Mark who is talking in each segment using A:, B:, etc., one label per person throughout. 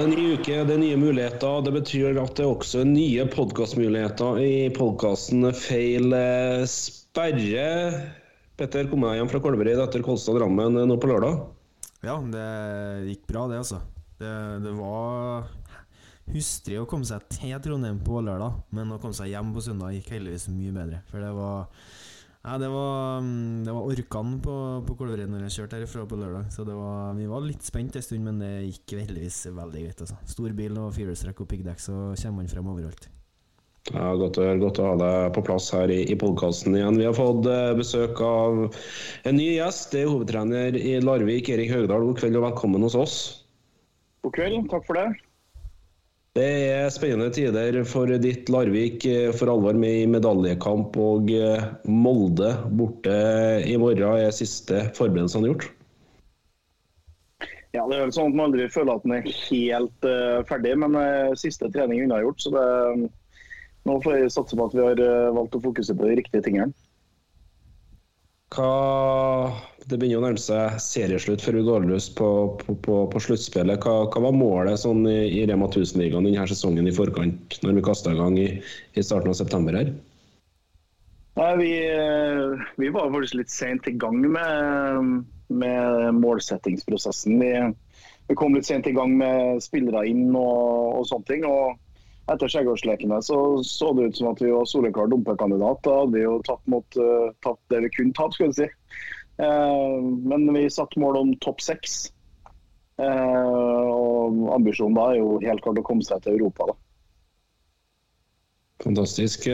A: Det er
B: ny uke, det er nye muligheter. Det betyr at det er også nye podkastmuligheter i podkasten Feil eh, sperre. Petter, kom deg hjem fra Kolvereid etter Kolstad-Drammen nå på lørdag?
C: Ja, det gikk bra, det, altså. Det, det var hustrig å komme seg til Trondheim på lørdag, men å komme seg hjem på søndag gikk heldigvis mye bedre. For det var ja, det var, mm, det var orkan på, på Kolvereid når jeg kjørte herfra på lørdag. Så det var, vi var litt spent en stund, men det gikk heldigvis veldig greit. Altså. Stor bil og firehjulstrekk og piggdekk, så kommer man frem overalt.
B: Ja, godt, å, godt å ha deg på plass her i, i podkasten igjen. Vi har fått eh, besøk av en ny gjest. Det er hovedtrener i Larvik, Erik Haugdal. God kveld og velkommen hos oss.
D: God kveld, takk for det.
B: Det er spennende tider for ditt Larvik. eh, For alvor med i medaljekamp. Og eh, Molde borte i morgen er siste forberedelsene gjort.
D: Ja, Det er vel sånn at man aldri føler at man er helt uh, ferdig, men uh, siste trening unnagjort. Så det, nå får jeg satse på at vi har uh, valgt å fokusere på de riktige tingene.
B: Hva, det begynner å nærme seg serieslutt før vi går løs på, på, på, på sluttspillet. Hva, hva, var målet sånn i, i Rema 1000-ligaen denne sesongen i forkant, når vi kasta i gang i, i, starten av september her?
D: Nei, vi, eh, vi var faktisk litt sent i gang med, med målsettingsprosessen. Vi, vi, kom litt sent i gang med spillere inn og, og sånne ting. og etter Skjærgårdslekene så, så det ut som at vi var soleklar dumpekandidat. Da hadde vi jo tatt, mot, uh, tatt det vi kunne tatt, skulle vi si. Uh, men vi satte mål om topp seks. Uh, og ambisjonen da er jo helt klart å komme seg til Europa, da.
B: Fantastisk.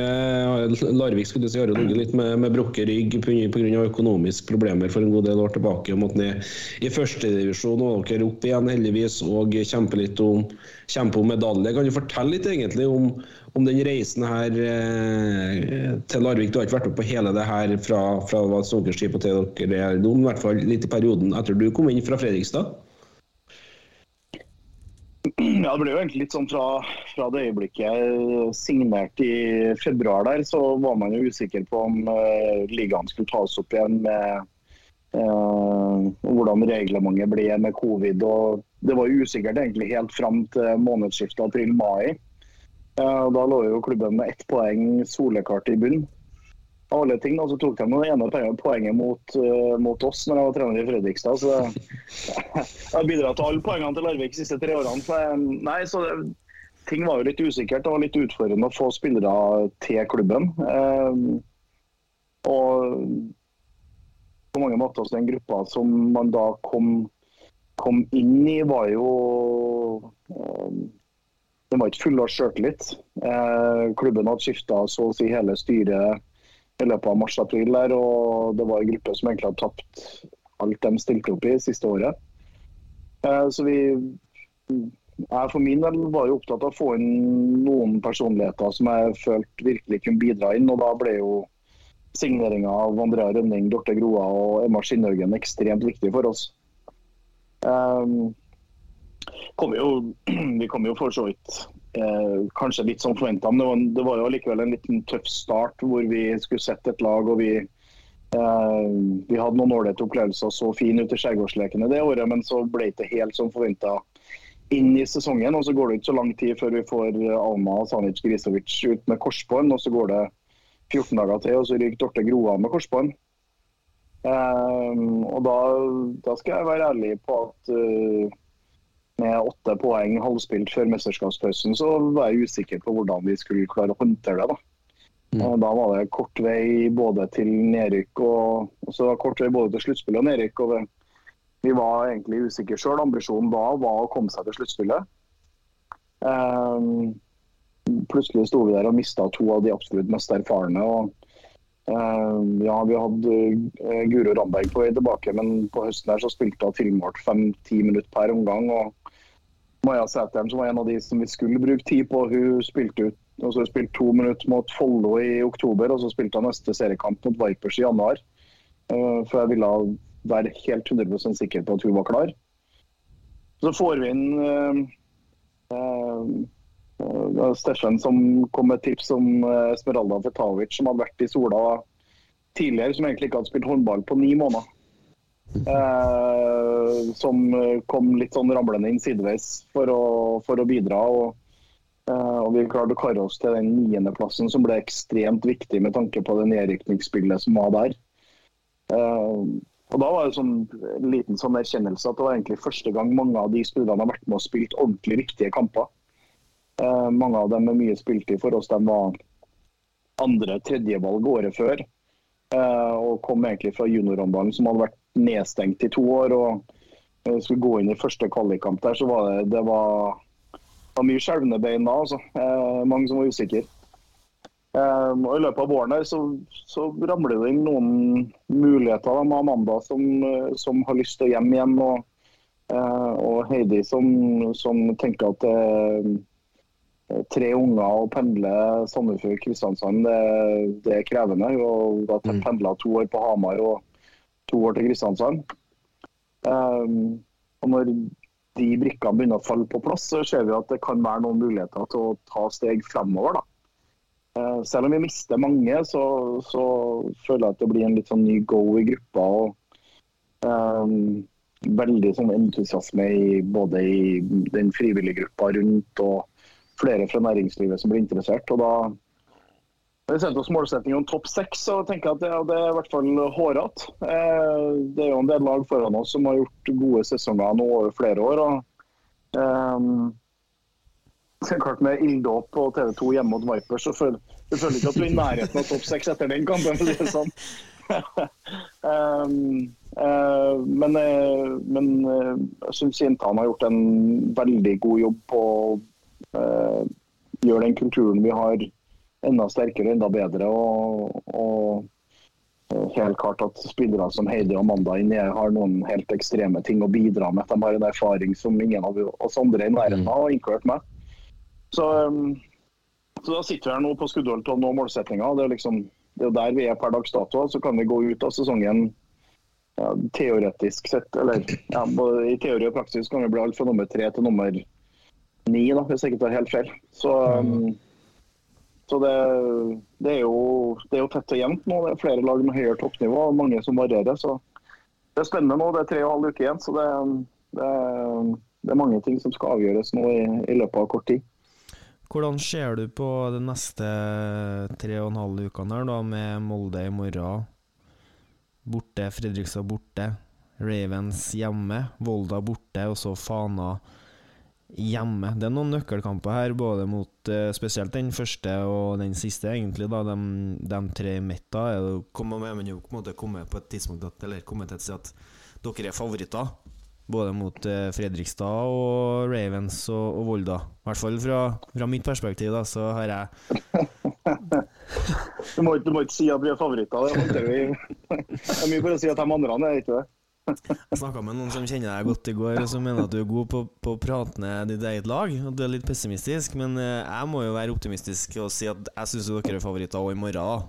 B: Larvik skulle si har ligget litt med, med brukket rygg pga. økonomiske problemer for en god del år tilbake. og måtte ned i førstedivisjon og dere opp igjen heldigvis og kjempe litt om, kjempe om medalje. Kan du fortelle litt egentlig om, om den reisen her eh, til Larvik? Du har ikke vært oppe på hele det her fra, fra Sunkerskip og til dere er nå, i hvert fall litt i perioden etter du kom inn fra Fredrikstad?
D: Ja, Det ble jo egentlig litt sånn fra, fra det øyeblikket jeg signerte i februar der, så var man jo usikker på om uh, ligaen skulle tas opp igjen med uh, hvordan reglementet ble med covid. og Det var usikkert egentlig helt fram til månedsskiftet april-mai. Uh, da lå jo klubben med ett poeng solekart i bunn alle ting. Da, så tok de det ene poenget mot, uh, mot, oss når jeg var trener i Fredrikstad. Så jeg har bidratt til alle poengene til Larvik de siste tre årene. Så, nei, så det, ting var jo litt usikkert. Det var litt utfordrende å få spillere til klubben. Uh, og på mange måter så den gruppa som man da kom, kom inn i, var jo uh, Den var ikke full av sjøltillit. klubben hadde skifta så å si hele styret i løpet av mars-april. der, og Det var en gruppe som egentlig hadde tapt alt de stilte opp i siste året. Eh, så vi jeg for min del var jo opptatt av å få inn noen personligheter som jeg følte virkelig kunne bidra inn. og Da ble jo signeringa av Andrea Rønning, Dorte Groa og Emma Skinnhaugen ekstremt viktig for oss. Um, kom jo, vi kom jo for så vidt eh, kanskje litt som forventa, men det var, jo likevel en liten tøff start hvor vi skulle sette et lag. og vi eh, vi hadde noen ålreite opplevelser, så fine ut i Skjærgårdslekene det året, men så ble det ikke helt som forventa inn i sesongen. og Så går det ikke så lang tid før vi får Alma og Sanic Grisovic ut med korsbånd. og Så går det 14 dager til, og så ryker Dorte Groa med korsbånd. Um, og da, da, skal jeg være ærlig på at uh, med åtte poeng halvspilt før mesterskapspausen, så var jeg usikker på hvordan vi skulle klare å håndtere det. Da, mm. da var det kort vei både til nedrykk og, og så kort vei både til sluttspill og nedrykk. og Vi var egentlig usikre sjøl. Ambisjonen da var å komme seg til sluttspillet. Um, plutselig sto vi der og mista to av de absolutt mest erfarne. og um, ja, Vi hadde uh, Guro Ramberg på vei tilbake, men på høsten her så spilte hun tilmålt fem-ti minutter per omgang. og Maja Sæteren, som var en av de som vi skulle bruke tid på. Hun spilte ut og så spilte to minutter mot Follo i oktober, og så spilte hun neste seriekamp mot Vipers i januar. Uh, for jeg ville være helt 100% sikker på at hun var klar. Så får vi inn uh, uh, Steffen som kom med tips om Esmeralda Fetavic, som hadde vært i Sola tidligere, som egentlig ikke hadde spilt håndball på ni måneder. Som kom litt sånn ramlende inn sideveis for å, for å bidra. og eh, og Vi klarte å karre oss til den niendeplassen, som ble ekstremt viktig med tanke på det nedrykningsspillet som var der. Eh, og Da var det sånn, en liten sånn erkjennelse at det var egentlig første gang mange av de spillerne har vært med og spilt ordentlig viktige kamper. Uh, mange av dem er mye spilt i for oss. De var andre-tredjevalg året før. og kom egentlig fra juniorhåndballen, som hadde vært nedstengt i to år. og Skulle gå inn i første kvalikkamp der, så var det, det var var mye skjelvende bein da. Altså. Eh, mange som var usikre. Um, og I løpet av våren her så, så ramler det inn noen muligheter da, med Amanda som, som, har lyst til å hjem igjen. Og, eh, og Heidi som, som, tenker at det tre unger å pendle Sandefjord-Kristiansand, det, det, er krevende. Hun har mm. pendla to år på Hamar og to år til Kristiansand. Um, og når de brikkene begynner å falle på plass, så ser vi at det kan være noen muligheter til å ta steg fremover. Eh, selv om vi mister mange, så, så, føler jeg at det blir en litt sånn ny go i gruppa. og um, Veldig sånn entusiasme i, både i den frivillige gruppa rundt og flere fra næringslivet som blir interessert. og da vi sendte oss målsetting om topp seks, og tenker at det, det, er i hvert fall hårete. Eh, det er jo en del lag foran oss som har gjort gode sesonger nå over flere år. og um, klart Med ilddåp på TV 2 hjemme mot Vipers, så føler du føler ikke at du er i nærheten av topp seks etter den kampen. det sånn. um, uh, men, men jeg syns jentene har gjort en veldig god jobb på å uh, gjøre den kulturen vi har enda sterkere, enda bedre. og, og helt klart at spillere som Heidi og Amanda inni har noen helt ekstreme ting å bidra med. De har en erfaring som ingen av oss andre i nærheten har, inkludert meg. Så, um, så, da sitter vi her nå på skuddhold til å nå målsettinga. Det, liksom, det er der vi er per dags dato. Så kan vi gå ut av sesongen ja, teoretisk sett, eller ja, i teori og praksis kan vi bli alt fra nummer tre til nummer ni, da, hvis jeg ikke tar helt feil. Så um, så det, det, er jo, det, er jo, tett og jevnt nå. Det er flere lag med høyere toppnivå og mange som varierer. så Det er spennende nå. Det er tre og en halv uke igjen. så det, det, er mange ting som skal avgjøres nå i, i, løpet av kort tid.
C: Hvordan ser du på de neste tre og en halv ukene her da, med Molde i morgen? Borte, Fredrikstad borte, Ravens hjemme, Volda borte, og så Fana hjemme. Det er noen nøkkelkamper her, både mot uh, spesielt den første og den siste, egentlig. da De, de tre midt da kommer med, men jo på en måte kommet på et tidspunkt at, eller kommet til et sted at dere er favoritter. Både mot uh, Fredrikstad og Ravens og, og Volda. I hvert fall fra, fra, mitt perspektiv, da, så har jeg
D: du, må, du, må, ikke si at vi er favoritter. Det, det er mye for å si at de andre er ikke det.
C: Jeg snakka med noen som kjenner deg godt i går, og som mener at du er god på, på å prate ned ditt eget lag. Og du er litt pessimistisk, men eh, jeg må jo være optimistisk og si at jeg syns dere er favoritter òg i morgen.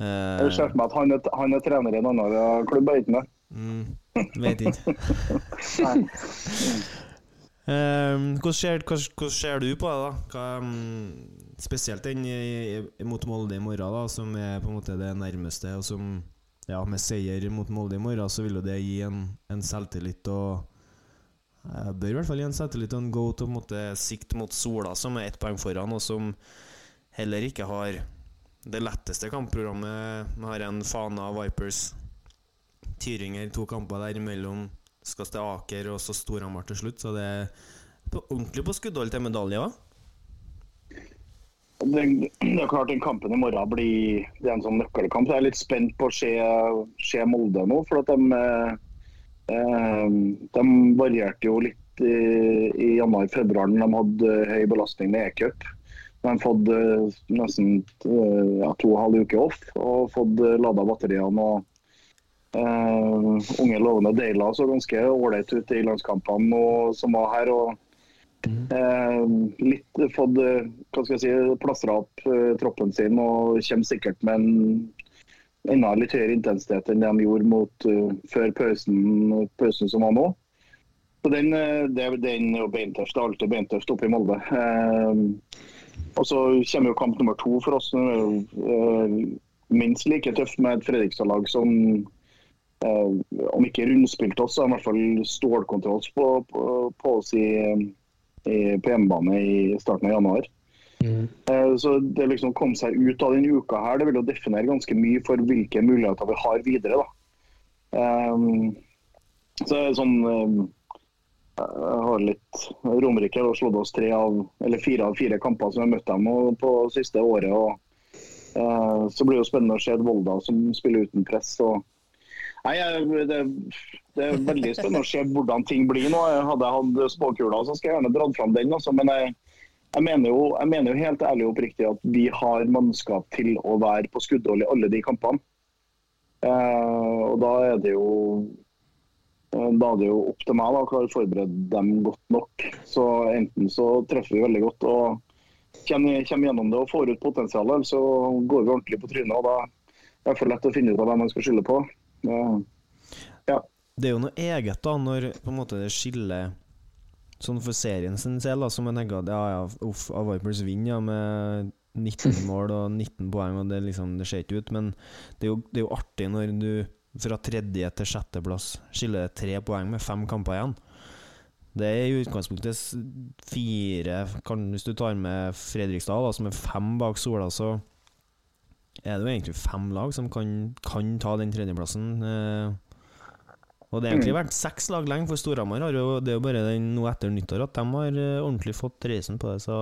D: Eh, jeg ser meg at han er, han er, trener i en annen klubb, er ikke det?
C: Mm, vet ikke. um, hvordan, ser, hvordan, hvordan, ser, du på det, da? Hva, um, spesielt den mot Molde i morgen, da, som er på en måte det nærmeste, og som ja, med seier mot Molde i morgen, så vil jo det gi en, en selvtillit og jeg bør i hvert fall gi en selvtillit og en go til å måtte sikte mot Sola, som er ett poeng foran, og som heller ikke har det letteste kampprogrammet. Vi har en Fana Vipers Tyringer, to kamper der imellom. Skal til Aker og så Storhamar til slutt, så det er på, ordentlig på skuddhold til medalje òg.
D: Det, det, er klart den Kampen i morgen blir det er en sånn nøkkelkamp. Jeg er litt spent på å se, se Molde nå. for at de, eh, de varierte jo litt i, i januar-februar da de hadde høy belastning med e-cup. De har fått eh, nesten eh, ja, to og en halv uke off og fått lada batteriene. og Uh, unge lovende Deila så ganske ålreit ut i landskampene som var her. og Eh, litt fått eh, hva si, plastra opp eh, troppen sin og kommer sikkert med en enda litt høyere intensitet enn de gjorde mot før pausen, pausen som var nå. Så den, det, den er jo beintøft. Det er alltid beintøft oppe i Molde. Og så kommer jo kamp nummer to for oss. Minst like tøft med et Fredrikstad-lag som om ikke rundspilte oss, så i hvert fall stålkontroll på, på, på oss i, i, på hjemmebane i starten av januar. Mm. Så det liksom å komme seg ut av denne uka her, det vil jo definere ganske mye for hvilke muligheter vi har videre. da. Um, Så det er sånn eh, Jeg har litt Romerike har slått oss tre av, eller fire av fire kamper som vi har møtt dem på siste året. og uh, Så blir det jo spennende å se Volda som spiller uten press. og Nei, det, det er veldig spennende å se hvordan ting blir nå. Hadde jeg hatt spåkula, så skal jeg gjerne dratt fram den. Også, Men jeg, jeg, mener jo, jeg mener jo helt ærlig og oppriktig at vi har mannskap til å være på skuddhold i alle de kampene. Eh, og da er det jo eh, da er det jo opp til meg da, å forberede dem godt nok. Så Enten så treffer vi veldig godt og kommer, kommer gjennom det og får ut potensialet, eller så går vi ordentlig på trynet. og Da er det for lett å finne ut av hvem man skal skylde på. Eh,
C: Det er jo noe eget da når på en måte det skiller Sånn for serien sin del, da, som jeg tenker at ja, ja, uff, Vipers vinner ja, med 19 mål og 19 poeng, og det, liksom, det ser ikke ut. Men det er, jo, det er jo artig når du fra tredje til sjetteplass skiller det tre poeng med fem kamper igjen. Det er i utgangspunktet fire kan, Hvis du tar med Fredrikstad, da, som er fem bak Sola, så er det jo egentlig fem lag som kan, kan ta den tredjeplassen. Eh, og det har egentlig vært seks lag lenge, for Storhamar har jo Det er jo bare den nå etter nyttår at de har eh, ordentlig fått reisen på det, så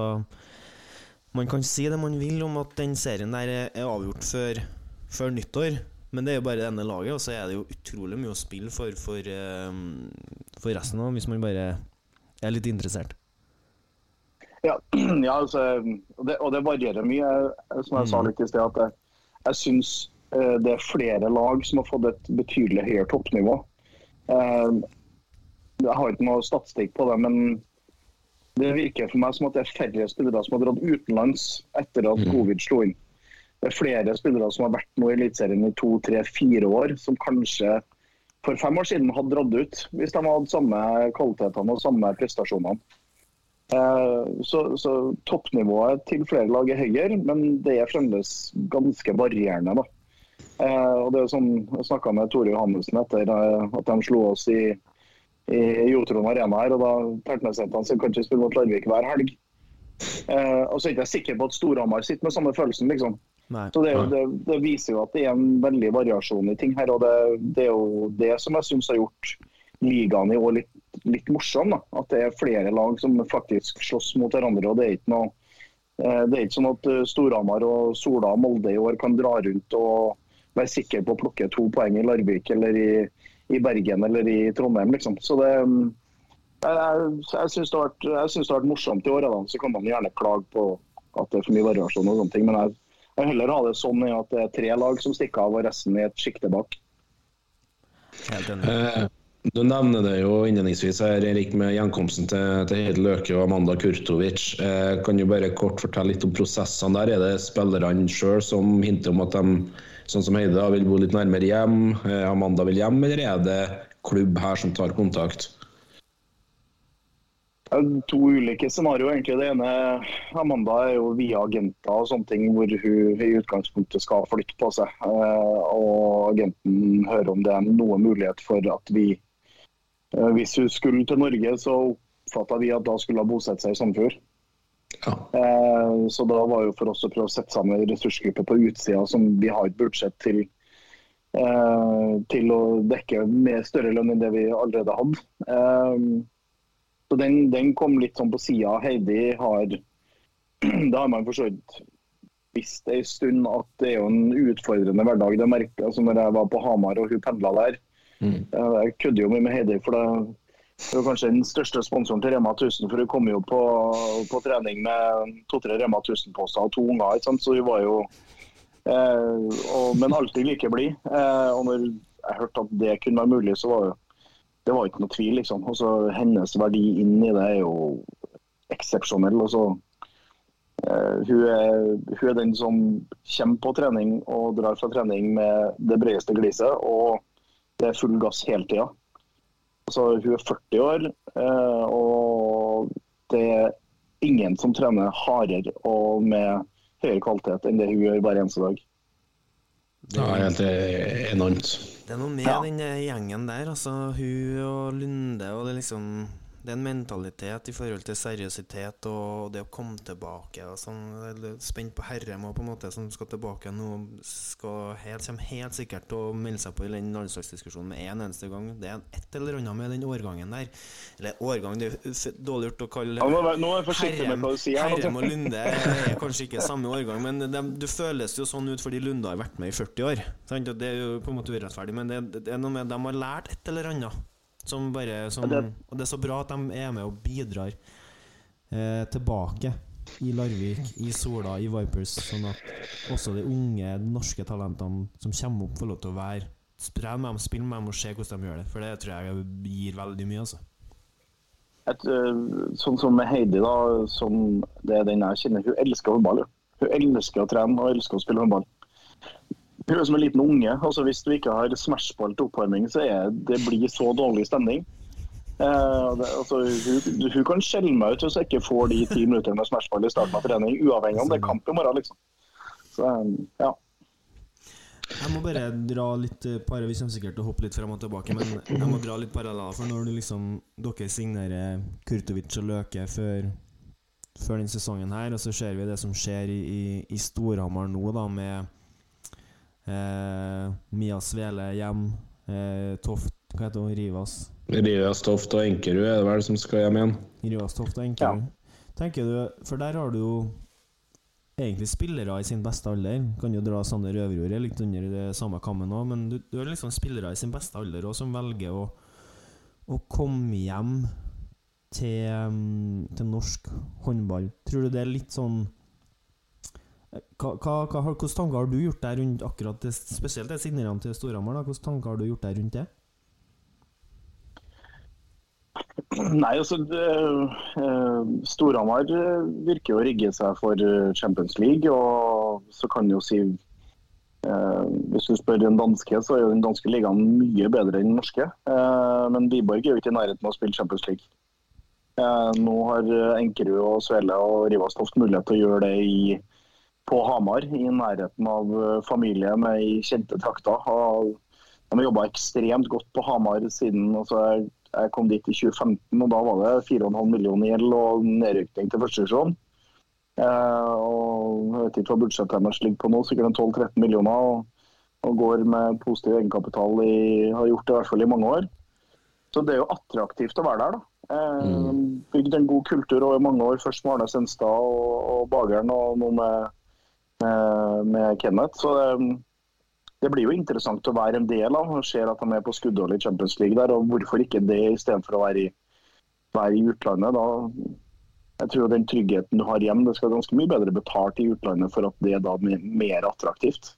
C: man kan si det man vil om at den serien der er avgjort før, før nyttår, men det er jo bare det ene laget, og så er det jo utrolig mye å spille for for, eh, for resten av, hvis man bare er litt interessert.
D: Ja, ja altså, og, det, og det varierer mye. Som jeg sa litt i sted, at jeg, syns eh, det er flere lag som har fått et betydelig høyere toppnivå. Eh, Jeg har ikke noe statistikk på det, men det virker for meg som at det er færre spillere som har dratt utenlands etter at covid slo inn. Det er flere spillere som har vært nå i Eliteserien i to, tre, fire år, som kanskje for fem år siden hadde dratt ut, hvis de hadde samme kvalitetene og samme prestasjonene. Eh, Så, så toppnivået til flere lag er høyere, men det er fremdeles ganske varierende. da. Eh, Og det er sånn, Jeg snakka med Tore Johannessen etter eh, at de slo oss i, i Jotron Arena her. og Da tenkte han seg til han sa kan ikke spille mot Larvik hver helg. Eh, og så er jeg ikke sikker på at Storhamar sitter med samme følelsen. liksom.
C: Nei.
D: Så det, det, det viser jo at det er en veldig variasjon i ting her. og Det, det er jo det som jeg syns har gjort ligaen i år litt, litt morsom. da. At det er flere lag som faktisk slåss mot hverandre. og Det er ikke noe eh, det er ikke sånn at eh, Storhamar og Sola og Molde i år kan dra rundt og være sikre på å plukke to poeng i Larvik eller i, i Bergen eller i Trondheim. liksom. Så det mm, jeg, jeg, syns det, har vært- synes det har vært morsomt i år. Da. Så kan man gjerne klage på at det er for mye variasjon og sånne ting. Men jeg, jeg heller ha det sånn at det er tre lag som stikker av og resten i et sjikte bak.
C: Helt enig.
B: Du nevner det jo innledningsvis her, Erik, med gjenkomsten til, til Heide Løke og Amanda Kurtovic. Eh, kan du bare kort fortelle litt om prosessene der? Er det spillerne sjøl som hinter om at de, sånn som Heide, vil bo litt nærmere hjem? Eh, Amanda vil hjem, eller er det klubb her som tar kontakt?
D: To ulike scenarioer. egentlig. Det ene Amanda er jo via agenter og sånne ting, hvor hun i utgangspunktet skal flytte på seg. Eh, Og agenten hører om det er noe mulighet for at vi Hvis hun skulle til Norge, så oppfatta vi at da skulle hun bosette seg i Sandefjord.
B: Ja.
D: Eh, Så da var jo for oss å prøve å sette sammen en ressursgruppe på utsida som vi har et budsjett til eh, til å dekke med større lønn enn det vi allerede hadde. Eh, Så den, den kom litt sånn på sida. Heidi har Det har man for så vidt visst en stund at det er jo en utfordrende hverdag. Det merket altså når jeg var på Hamar og hun pendla der.
B: Mm.
D: Jeg kødder jo mye med Heidi, for det det er kanskje den største sponsoren til Rema 1000. For hun kom jo på, på trening med to-tre Rema 1000-poster og to unger. Så hun var jo eh, og, Men alltid like blid. Eh, og når jeg hørte at det kunne være mulig, så var jo det var ikke noe tvil. liksom. Og så Hennes verdi inn i det er jo eksepsjonell. eh, hun, hun er den som kommer på trening og drar fra trening med det bredeste gliset, og det er full gass hele tida. Altså, hun er 40 år, eh, og det er ingen som trener hardere og med høyere kvalitet enn det hun gjør hver eneste dag.
B: Ja, helt enormt.
C: Det er noe med
D: Ja.
C: den eh, gjengen der, altså. Hun og Lunde og det er liksom Det er en mentalitet i forhold til seriøsitet og det å komme tilbake og sånn. eller er Spent på Herrem og på en måte som skal tilbake nå. Skal helt, kommer helt sikkert til å melde seg på i den landslagsdiskusjonen med en eneste gang. Det er et eller annet med den årgangen der. Eller årgang, det er dårlig gjort å kalle
D: Ja, nå er- forsiktig med hva du sier.
C: Herrem og. Lunde er kanskje ikke samme årgang, men det, det føles jo sånn ut fordi Lunde har vært med i 40 år. Sant? Det er jo på en måte urettferdig, men det, det er noe med de har lært et eller annet. Som bare, som, og det er så bra at de er med og bidrar eh, tilbake i Larvik, i Sola, i Vipers, sånn at også de unge norske talentene som kommer opp, får lov til å være Spre med dem, spille med dem og se hvordan de gjør det. For det tror jeg gir veldig mye, altså.
D: Et, øh, sånn som med Heidi, da, som det er den jeg kjenner, hun elsker håndball. Hun elsker å trene og elsker å spille håndball. Hun er som en liten unge. altså Hvis du ikke har smashball til oppvarming, så er det blir så dårlig stemning. Uh, det, altså, hun, hun kan skjelle meg ut hvis jeg ikke får de ti minuttene med smashball i starten av trening, uavhengig om det er kamp i morgen. liksom. Så, ja.
C: Jeg må bare dra litt eh, par, Vi kommer sikkert å hoppe litt frem og tilbake, men jeg må dra litt paralleller. For når liksom dere signerer Kurtovic og Løke før, før denne sesongen her, og så ser vi det som skjer i, i, i Storhamar nå, da, med Mia Svele hjem, eh, Toft Hva heter hun? Rivas?
B: Rivas, Toft og Enkerud er det vel som skal hjem igjen?
C: Rivas Toft og Enkerud. Tenker du For der har du jo egentlig spillere i sin beste alder. Kan jo dra Sander Øverjord litt under det samme kammen òg, men du, du har liksom spillere i sin beste alder òg som velger å, å komme hjem til, um, til norsk håndball. Tror du det er litt sånn hva, hva, Hvilke tanker har du gjort deg rundt akkurat det, spesielt det signalene til Storhamar? Hvilke tanker har du gjort deg rundt det?
D: Nei, altså eh, Storhamar eh, virker å rigge seg for eh, Champions League. og så kan jo si Hvis du spør en danske, så er jo den danske ligaen mye bedre enn den norske. Men Wiborg er jo ikke i nærheten av å spille Champions League. Nå har Enkerud og Svele og Rivas Toft mulighet til å gjøre det i, på Hamar, i nærheten av familien familie med i kjente trakter. Og de har jobba ekstremt godt på Hamar siden altså, jeg, jeg kom dit i 2015, og da var det 4,5 millioner gjeld og nedrykning til første divisjon. Eh, og jeg vet ikke hva budsjettet deres ligger på nå, sikkert 12-13 millioner. Og, og går med positiv egenkapital i, har gjort det i hvert fall i mange år. Så det er jo attraktivt å være der, da. Eh, Bygd en god kultur over mange år, først med Arne Senstad og, og Bageren, og nå med, med, Kenneth. Så det, det blir jo interessant å være en del av. og Ser at han er på skuddhold i Champions League der, og hvorfor ikke det istedenfor å være i, være i utlandet. da jeg tror den tryggheten du har hjem, det skal ganske mye bedre betalt i utlandet for at det er da mer, attraktivt.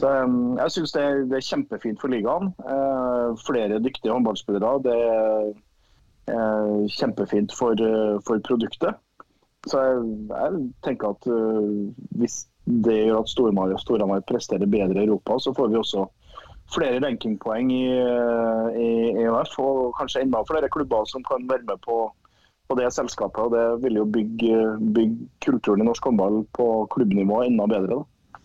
D: Så, um, jeg syns det, det er kjempefint for ligaen. Eh, flere dyktige håndballspillere. Det er eh, kjempefint for, eh, for produktet. Så jeg, jeg tenker at uh, hvis det gjør at Storhamar og Storhamar presterer bedre i Europa, så får vi også flere rankingpoeng i, eh, i EOF, og kanskje enda flere klubber som kan være med på, på det selskapet. og Det vil jo bygge, bygge kulturen i norsk håndball på klubbnivå enda bedre. Da.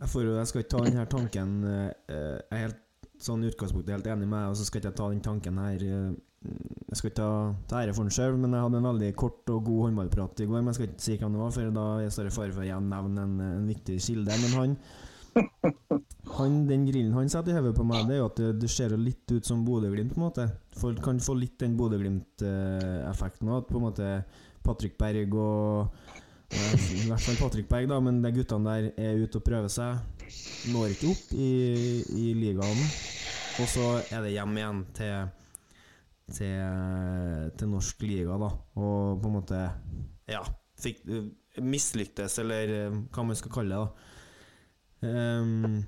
C: Jeg, får, jeg skal ikke ta denne tanken eh, Jeg er helt sånn utgangspunktet helt enig med deg, og så skal ikke jeg ta den tanken her Jeg skal ikke ta, ta ære for den sjøl, men jeg hadde en veldig kort og god håndballprat i går. Men jeg skal ikke si hvem det var, for da er større fare for å nevne en, en viktig kilde. Men han, han den grillen han setter i hodet på meg, det er jo at det, det ser jo litt ut som Bodø-Glimt, på en måte. Folk kan få litt den Bodø-Glimt-effekten òg. På en måte Patrick Berg og I hvert fall Patrick Berg, da, men de guttene der er ute og prøver seg. Når ikke opp i, i ligaen. Og så er det hjem igjen til, til, til norsk liga, da. Og på en måte Ja, fikk mislyktes, eller eh, hva man skal kalle det. da um,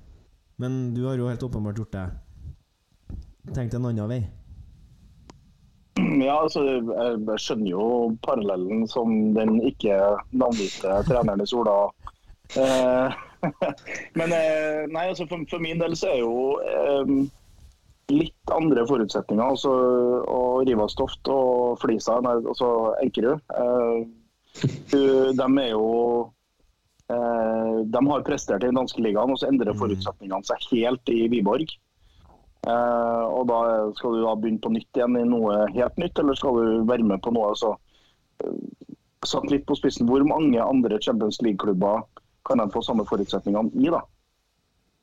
C: Men du har jo helt åpenbart gjort det Tenkt en annen vei.
D: Ja, altså, jeg skjønner jo parallellen som den ikke navngitte treneren i Sola. Eh, men eh, nei, altså for, for min del så er jo eh, litt andre forutsetninger. Altså, og Rivastoft og Flisa, nei, altså Enkerud, eh, de er jo eh, De har prestert i den danske ligaen, og så endrer forutsetningene seg helt i Wiborg. Eh, og da Skal du da begynne på nytt igjen i noe helt nytt, eller skal du være med på noe? Så, eh, satt litt på spissen. Hvor mange andre Champions League-klubber kan de få samme forutsetningene i? da?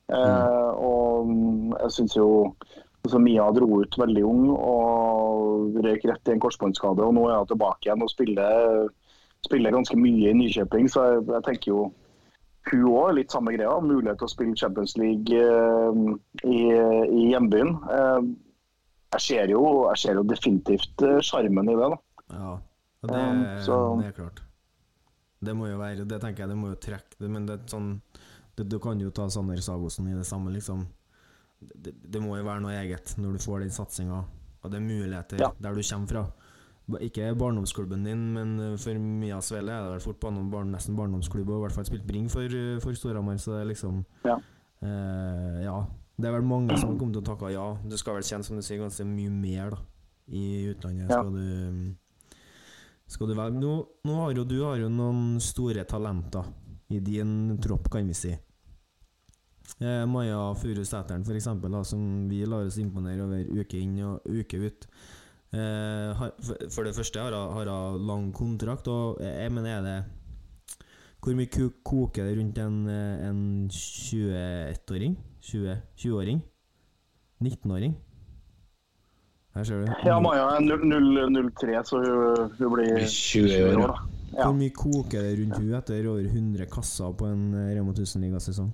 D: Eh, og mm, jeg syns jo altså Mia dro ut veldig ung og røyk rett i en korsbåndskade. Og nå er hun tilbake igjen og spiller, spiller ganske mye i Nykjøping. Så jeg, jeg tenker jo hun òg litt samme greia. Mulighet til å spille Champions League eh, i, i hjembyen. Eh, jeg, ser jo, jeg ser jo definitivt eh, sjarmen i det. da.
C: Ja, det,
D: Um, så-
C: det er klart. Det må jo være Det tenker jeg, det må jo trekke det, Men det er sånn det, Du kan jo ta Sander Sagosen i det samme, liksom. Det, det må jo være noe eget når du får den satsinga, og det er muligheter
D: Ja.
C: der du kommer fra. Ikke barndomsklubben din, men eh, for Mia Svele er det vel fort barn, nesten barndomsklubb, og i hvert fall spilt Bring for, eh, for Storhamar, så det er liksom
D: Ja.
C: eh, Ja. Det er vel mange som kommer til å takke ja. Du skal vel kjenne, som du sier, ganske mye mer da i utlandet.
D: Ja.
C: Skal du skal du velge nå, nå har jo du har jo noen store talenter i din tropp, kan vi si. Eh, Maja Furusæteren, f.eks., som vi lar oss imponere over uke inn og uke ut. Eh, har, for, for det første har hun- lang kontrakt, og jeg mener er det Hvor mye ku- koker det rundt en, eh, en 21-åring? 20 20-åring? 19-åring? Her ser du.
D: Ja, Maja er 0-3, så hun, hun blir
B: 20 år,
D: da. Ja.
C: Hvor mye koker det rundt hun etter over 100 kasser på en eh, Rema 1000-ligasesong?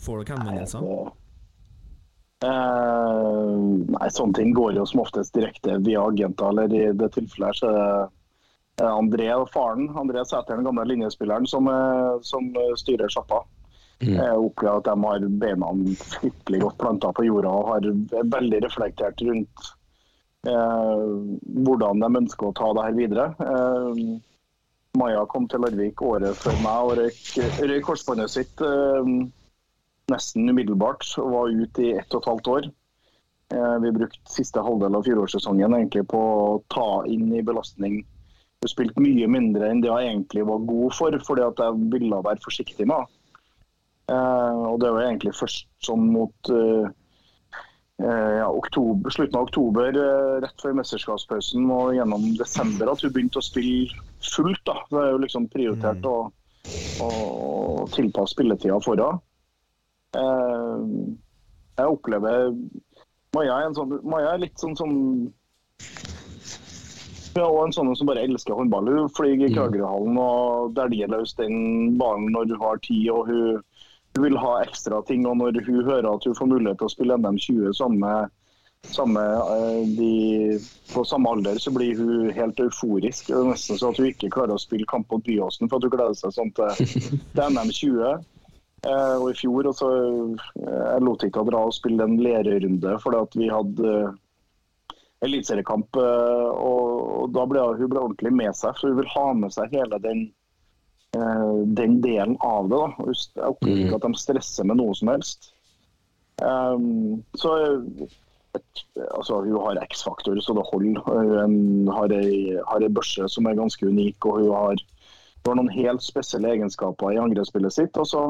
C: Får dere henvendelser?
D: Eh, nei, sånne ting går jo som oftest direkte via agenter. Eller i det tilfellet her så er det André og faren, André Sæter, den gamle linjespilleren, som, eh, som styrer sjappa.
B: Mm.
D: Jeg opplever at de har beina fryktelig godt planta på jorda og har veldig reflektert rundt eh, hvordan de ønsker å ta det her videre. Eh, Maja kom til Larvik året før meg og røyk, røyk korsbåndet sitt eh, nesten umiddelbart og var ute i ett og et halvt år. Eh, vi brukte siste halvdel av fjorårssesongen egentlig på å ta inn i belastning. Hun spilte mye mindre enn det jeg egentlig var god for, fordi at jeg ville være forsiktig med henne. Eh, og det var egentlig først sånn mot eh, ja, oktober, slutten av oktober, rett før mesterskapspausen og gjennom desember, at hun begynte å spille fullt. da. Det er jo liksom prioritert å, å tilpasse spilletida for henne. Eh, jeg opplever Maja er, en sånn, Maja er litt sånn som er også en sånn som bare elsker håndball. Hun flyr i Kragerøhallen og dæljer løs den ballen når hun har tid. og hun, hun vil ha ekstra ting. og Når hun hører at hun får mulighet til å spille NM20 samme, samme, eh, de, på samme alder, så blir hun helt euforisk. Det er nesten så at hun ikke klarer å spille kamp mot Byåsen for at hun gleder seg sånn til, til NM20. Eh, og i fjor også, eh, jeg lot ikke å dra og spille en lererunde fordi vi hadde eh, eliteseriekamp. og, og da ble hun ble ordentlig med seg, for hun vil ha med seg hele den, den delen av det. da. Jeg opplever ikke at de stresser med noe som helst. Um, så et, altså, hun har X-faktor, så det holder. Hun har ei, har ei børse som er ganske unik, og hun har, hun har noen helt spesielle egenskaper i angrepsspillet sitt. Og så,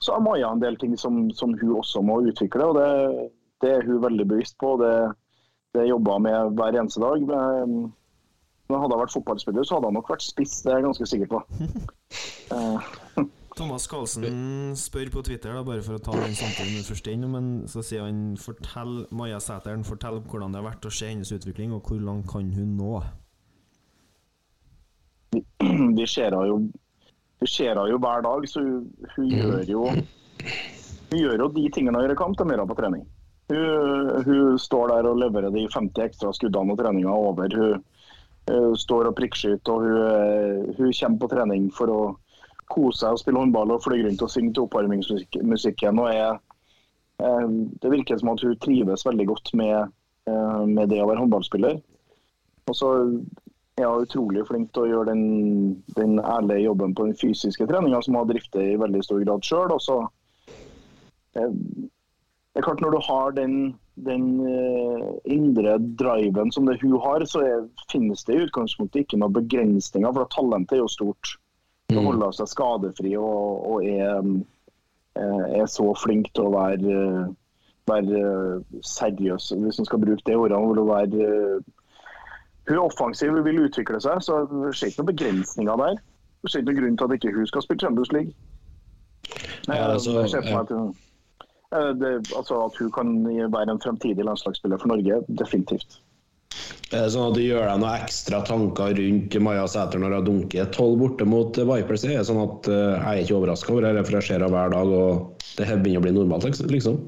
D: så har Maja en del ting som, som hun også må utvikle, og det, det er hun veldig bevisst på. Det, det jobber hun med hver eneste dag. Men, men hadde hun vært fotballspiller, så hadde hun nok vært spiss, det er jeg ganske sikker på. Eh,
C: Thomas Karlsen spør på Twitter, da, bare for å ta den samtalen først inn, men så sier han fortell Maja Sæteren fortell hvordan det har vært å se hennes utvikling, og hvor langt kan hun nå?
D: vi ser henne jo, vi ser henne jo hver dag, så hun, hun gjør jo hun gjør jo de tingene hun gjør i kamp, de gjør hun på trening. Hun, hun står der og leverer de 50 ekstra skuddene og treninga er over. Hun, hun står og prikkskyter og hun, hun kommer på trening for å kose seg og spille håndball og fly rundt og synge til oppvarmingsmusikken. og er, eh, Det virker som at hun trives veldig godt med, eh, med det å være håndballspiller. Og så er utrolig flink til å gjøre den, den ærlige jobben på den fysiske treninga, som hun drifter i veldig stor grad sjøl. Eh, det er klart Når du har den, den uh, indre driven som det hun har, så er, finnes det i utgangspunktet ikke noen begrensninger. For talentet er jo stort. Hun holder seg skadefri og, og er, eh, er så flink til å være, være seriøs. Hvis man skal bruke det ordet. Hun vil være Hun offensiv vil utvikle seg, så det skjer ikke noen begrensninger der. Det skjer ikke noen grunn til at ikke hun skal spille Champions League.
B: Ja, altså,
D: Jeg meg at hun- Eh, det, altså At hun kan være en fremtidig landslagsspiller for Norge, definitivt.
B: Er det sånn at du gjør deg noen ekstra tanker rundt Maja Sæter når hun dunker tolv borte mot Vipers? Er det sånn at eh, jeg er ikke overraska over det, for jeg ser henne hver dag, og det begynner å bli normalt, liksom?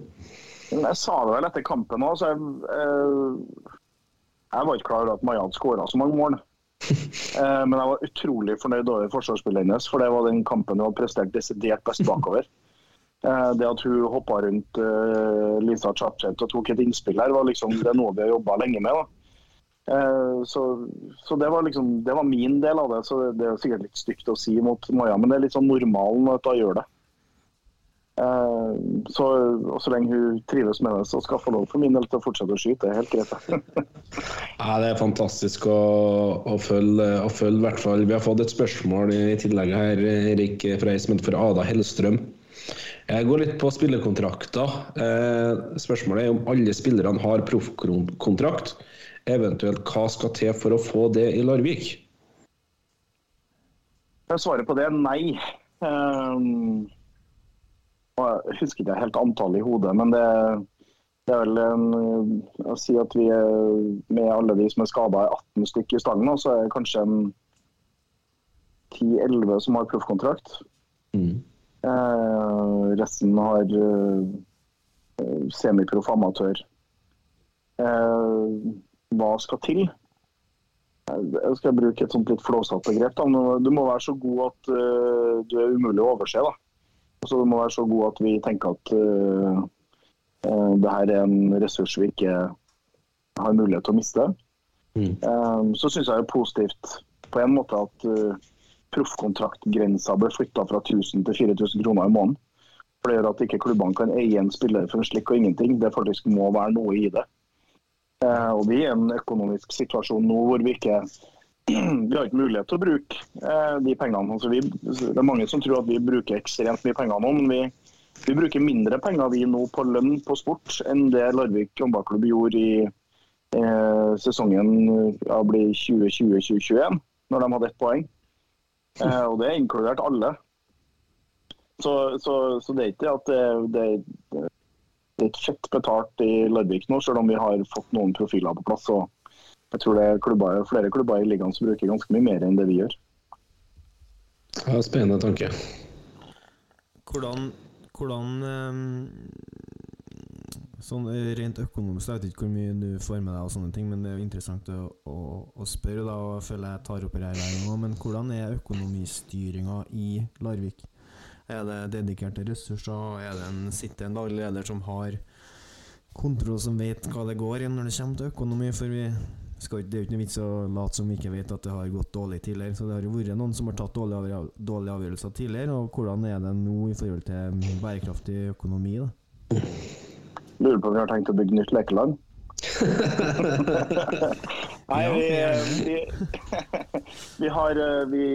D: Jeg sa det vel etter kampen òg, så jeg, eh, jeg var ikke klar over at hadde skåra så mange mål. Eh, men jeg var utrolig fornøyd over forsvarsspillet hennes, for det var den kampen hun hadde prestert desidert best bakover. Eh, det at hun hoppa rundt eh, Lisa Chapchet og tok et innspill her, var liksom, det er noe vi har jobba lenge med. Eh, Så, så det var liksom, det var min del av det. så Det er sikkert litt stygt å si mot Maja, men det er litt sånn normalen at hun gjør det. Eh, Så, og så lenge hun trives med det, så skal hun få lov for min del til å fortsette å skyte. Det er helt greit.
B: Ja, det er fantastisk å, å følge, å følge hvert fall. Vi har fått et spørsmål i tillegg her, Erik, som heter for Ada Hellstrøm. Jeg går litt på spillekontrakter. Eh, spørsmålet er om alle spillerne har proffkontrakt. Eventuelt hva skal til for å få det i Larvik?
D: Svaret på det er nei. Um, jeg husker ikke helt antallet i hodet, men det, det er vel en, å si at vi er med alle de som er skada, er 18 stykker i stangen. og så er det kanskje 10-11 som har proffkontrakt.
B: Mm.
D: Eh, resten har eh, semiproff amatør. Eh, hva skal til? Eh, Jeg skal bruke et sånt litt flåsete begrep. Du må være så god at eh, du er umulig å overse. Da. Altså, du må være så god at vi tenker at uh, det her er en ressurs vi ikke har mulighet til å miste.
B: Mm.
D: Um, så syns jeg det er positivt på en måte at uh, proffkontraktgrensa ble flytta fra 1000 til 4000 kroner i måneden. For Det gjør at ikke klubbene kan eie en spiller for en slikk og ingenting. Det faktisk må være noe i det. Uh, og Vi er i en økonomisk situasjon nå hvor vi ikke vi har ikke mulighet til å bruke eh, de pengene. Altså vi, det er mange som tror at vi bruker ekstremt mye penger nå, men vi, vi bruker mindre penger vi nå på lønn på sport enn det Larvik håndballklubb gjorde i eh, sesongen ja, 2020-2021, når de hadde ett poeng. Eh, og det er inkludert alle. Så, så, så det er ikke at det, det, det er fett betalt i Larvik nå, selv om vi har fått noen profiler på plass. Og jeg tror det er klubber, flere klubber i ligaen som bruker ganske mye mer enn det vi gjør.
B: Ja, spennende tanke.
C: Hvordan, hvordan ehm, Sånn Rent økonomisk, jeg vet ikke hvor mye du får med deg, og sånne ting, men det er jo interessant å, å, å spørre. da, og Jeg føler jeg tar opp det her hver men hvordan er økonomistyringa i Larvik? Er det dedikerte ressurser? Er det en, sitter en daglig leder som har kontroll, som vet hva det går i når det kommer til økonomi? For vi skal, det er jo ikke noe vits å late som vi ikke vet at det har gått dårlig tidligere. Så det har jo vært noen som har tatt dårlige, avgjør- dårlige avgjørelser tidligere. Og hvordan er det nå i forhold til bærekraftig økonomi? da?
D: Lurer på om vi har tenkt å bygge nytt lekeland? Nei, vi, vi, vi har vi,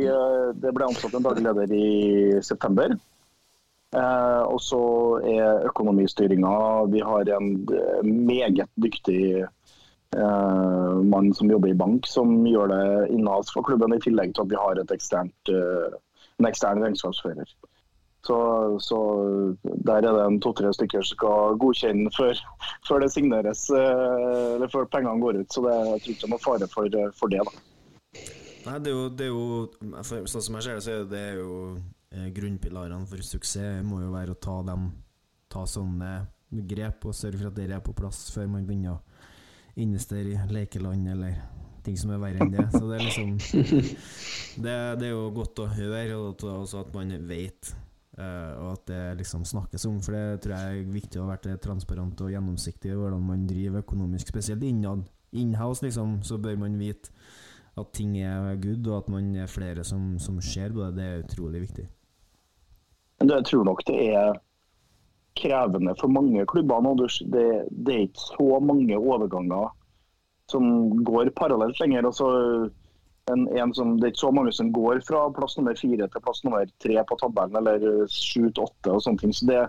D: Det ble ansatt en daglig leder i september. Eh, og så er økonomistyringa Vi har en eh, meget dyktig eh, mann som jobber i bank, som gjør det innad for klubben, i tillegg til at vi har eksternt, eh, en ekstern regnskapsfører. Så, så der er det en to-tre stykker som skal godkjenne før, før det signeres, eh, eller før pengene går ut. Så det, jeg tror ikke det er noen fare for, for det. da.
C: Nei, det er jo, det er jo for, Sånn som jeg ser det, så er det jo eh, grunnpilarene for suksess må jo være å ta dem Ta sånne grep og sørge for at det er på plass før man begynner investere i lekeland eller ting som er verre enn det. Så det er liksom Det, det er jo godt å høre, og at- også at man vet Eh, og at det liksom snakkes om, for det tror jeg er viktig å være transparent og gjennomsiktig i hvordan man driver økonomisk, spesielt innad. Inhouse, liksom, så bør man vite at ting er good, og at man er flere som, som ser på det. Det er utrolig viktig.
D: Jeg tror nok det er krevende for mange klubber nå. Det, det er ikke så mange overganger som går parallelt lenger. Altså, en, en som, det er ikke så mange som går fra plass nummer fire til plass nummer tre på tabellen, eller sju til åtte og sånne ting. Så det,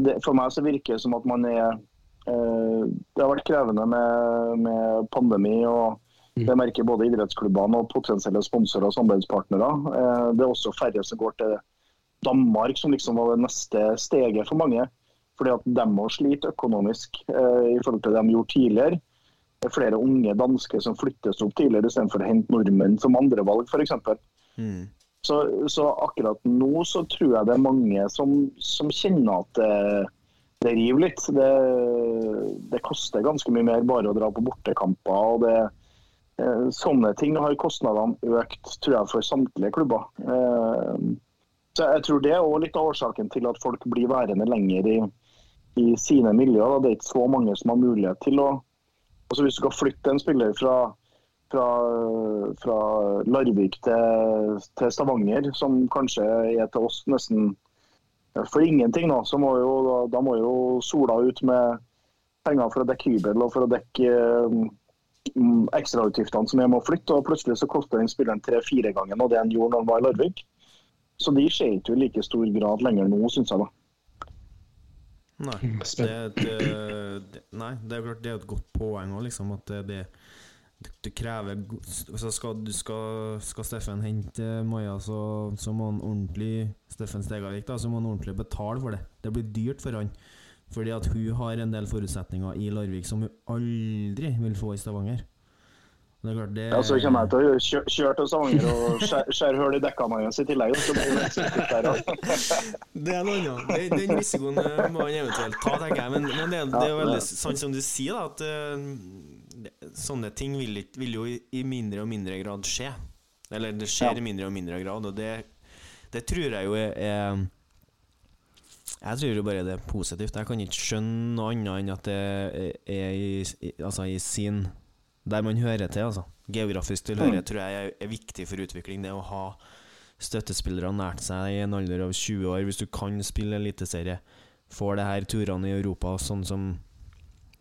D: det, for meg så virker det som at man er eh, Det har vært krevende med, med pandemi. og det merker både idrettsklubbene og potensielle sponsorer og samarbeidspartnere. Eh, det er også færre som går til Danmark, som liksom var det neste steget for mange. Fordi at de må slite økonomisk eh, i forhold til det de gjorde tidligere. Det er flere unge dansker som flyttes opp tidligere istedenfor å hente nordmenn som andrevalg f.eks.
C: Mm.
D: Så, så akkurat nå så tror jeg det er mange som, som kjenner at det, det river litt. Det, det koster ganske mye mer bare å dra på bortekamper. og det eh, Sånne ting har kostnadene økt, tror jeg, for samtlige klubber. Eh, så jeg tror det er også litt av årsaken til at folk blir værende lenger i, i sine miljøer. Det er ikke så mange som har mulighet til å altså Hvis du skal flytte en spiller fra, fra, fra Larvik til, til, Stavanger, som kanskje er til oss nesten for ingenting, da, så må jo, da, da må jo Sola ut med penger for å dekke hybel og for å dekke um, ekstrautgiftene som er med å flytte. og Plutselig så koster den spilleren tre-fire ganger det han gjorde når han var i Larvik. Så de skjer ikke i like stor grad lenger nå, syns jeg. da.
C: Nei, det, det, det, nei, det er klart det er et godt poeng òg, liksom. At det, det, det krever så skal, skal, skal, Steffen hente Maja, så, så må han ordentlig Steffen Stegavik da, så må han ordentlig betale for det. Det blir dyrt for han. Fordi at hun har en del forutsetninger i Larvik som hun aldri vil få i Stavanger.
D: Det er klart det ja, Så kommer jeg til å kjøre, kjøre til Stavanger og skjære skjær hull i dekkene hans i tillegg. Så det,
C: det er noe annet. Den, risikoen eh, må han eventuelt ta, tenker jeg. Men, men det, det, er jo veldig sant som du sier, da, at uh, sånne ting vil, vil, jo i, i, mindre og mindre grad skje. Eller det skjer ja. i mindre og mindre grad, og det, det tror jeg jo er, er jeg tror jo bare det er positivt. Jeg kan ikke skjønne noe annet enn at det er i, altså i sin der man hører til. altså Geografisk tilhørighet mm. tror jeg er viktig for utvikling. Det å ha støttespillere nært seg i en alder av 20 år. Hvis du kan spille eliteserie, får det her turene i Europa sånn som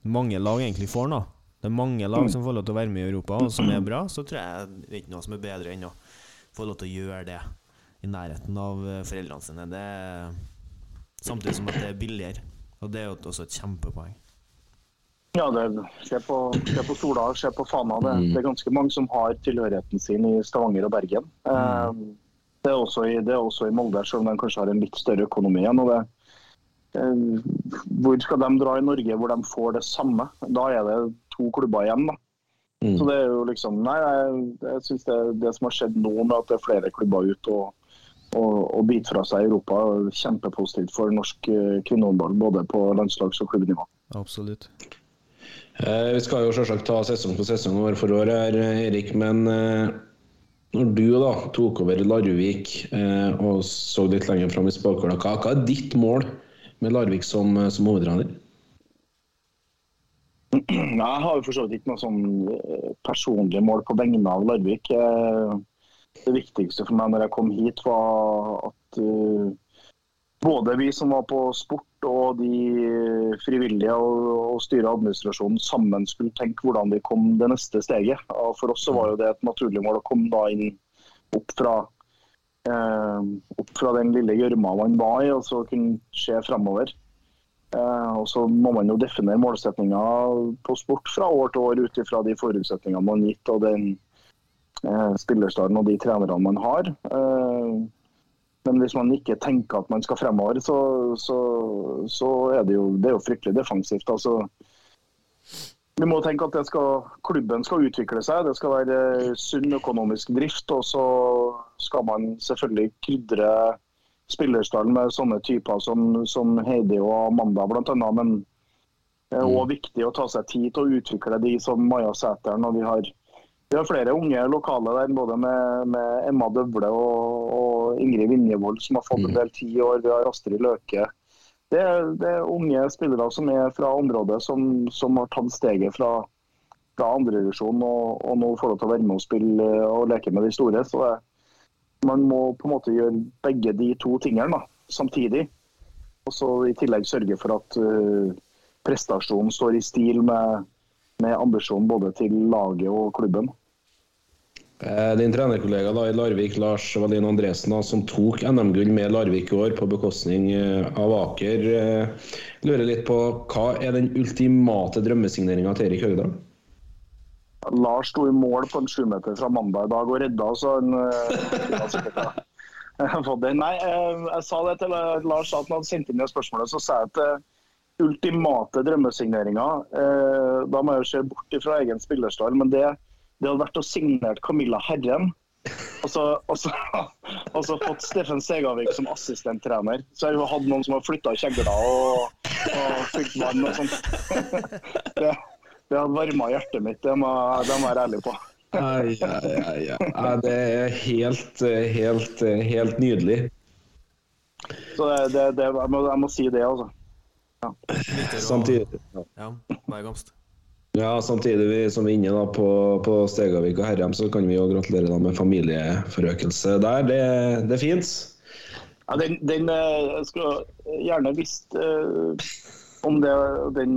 C: mange lag egentlig får nå. Det er mange lag mm. som får lov til å være med i Europa, og som er bra. Så tror jeg det er ikke noe som er bedre enn å få lov til å gjøre det i nærheten av eh, foreldrene sine. Det samtidig som at det er billigere. Og det er jo også et kjempepoeng.
D: Ja, det, se, på, se på Sola, se på Fana. Det, mm. det, er ganske mange som har tilhørigheten sin i Stavanger og Bergen. Mm. Eh, det, er også i, det er også i Molde, selv om de kanskje har en litt større økonomi igjen. Og det, eh, hvor skal de dra i Norge hvor de får det samme? Da er det to klubber igjen. da. Mm. Så det er jo liksom Nei, jeg, jeg syns det, det, som har skjedd nå med at det er flere klubber ute og, og, og biter fra seg i Europa, kjempepositivt for norsk eh, kvinnehåndball. Både på landslags- og klubbnivå.
C: Absolutt.
B: Eh, vi skal jo selvsagt ta sesong på sesong år for år her, Erik. Men eh, når du da tok over Larvik eh, og så litt lenger fram i spakula, hva, hva, er ditt mål med Larvik som, som hovedtrener?
D: Jeg har jo for så vidt ikke noe sånn personlig mål på vegne av Larvik. Det viktigste for meg når jeg kom hit, var at både vi som var på sport og de frivillige og, og styret og administrasjonen sammen skulle tenke hvordan vi kom det neste steget. For oss så var jo det et naturlig mål å komme da inn opp fra, eh, opp fra den lille gjørma man var i, og så kunne se fremover. Eh, og så må man jo definere målsettinga på sport fra år til år ut ifra de forutsetningene man har gitt og den eh, spillerstallen og de trenerne man har. Eh, men hvis man ikke tenker at man skal fremover, så, så, så er det jo, det er jo fryktelig defensivt. Altså, vi må tenke at skal, klubben skal utvikle seg, det skal være sunn økonomisk drift. Og så skal man selvfølgelig krydre spillerstallen med sånne typer som, som Heidi og Amanda bl.a. Men det er òg mm. viktig å ta seg tid til å utvikle de som Maja Sæteren. og vi har vi har flere unge lokale der, både med, med Emma Døvle og, og og Ingrid Vinjevold, som har fått en del ti år. Vi har Astrid Løke. Det er, det er unge spillere som er fra området, som, som har tatt steget fra, fra andredivisjon og, og nå får lov til å være med og spille eh, og leke med de store. Så det, man må på en måte gjøre begge de to tingene da, samtidig. Og så i tillegg sørge for at uh, prestasjonen står i stil med, med ambisjonen både til laget og klubben.
B: Eh, Din trenerkollega da, i Larvik, Lars Valin Andresen, da, som tok NM-gull med Larvik i år på bekostning eh, av Aker, eh, lurer litt på hva er den ultimate drømmesigneringa til Erik Høgdal?
D: Lars sto i mål på en sjumeter fra mandag i dag og redda, oss. han. Nei, jeg sa det til Lars at han hadde sendt inn det spørsmålet, så sa jeg at ultimate drømmesigneringer eh, Da må jeg jo se bort fra egen spillerstall, men det, det hadde vært å signere Camilla Herren. Og så, og, så, og så fått Steffen Segavik som assistenttrener. Så jeg har hatt noen som har flytta kjegler og, og fylt vann og sånt. Det, det hadde varma hjertet mitt, det må, det må jeg være ærlig på.
B: Ai, ai, ai, ai. Det er helt, helt, helt nydelig.
D: Så det, det, det, jeg, må, jeg må si det, altså.
C: Ja.
B: Samtidig,
C: Ja, hver gamst.
B: Ja, samtidig som vi er inne da, på, på Stegavik og Herrem, så kan vi jo gratulere da med familieforøkelse der. Det, det er fint.
D: Ja, den, den eh, jeg skulle gjerne visst eh, om det, den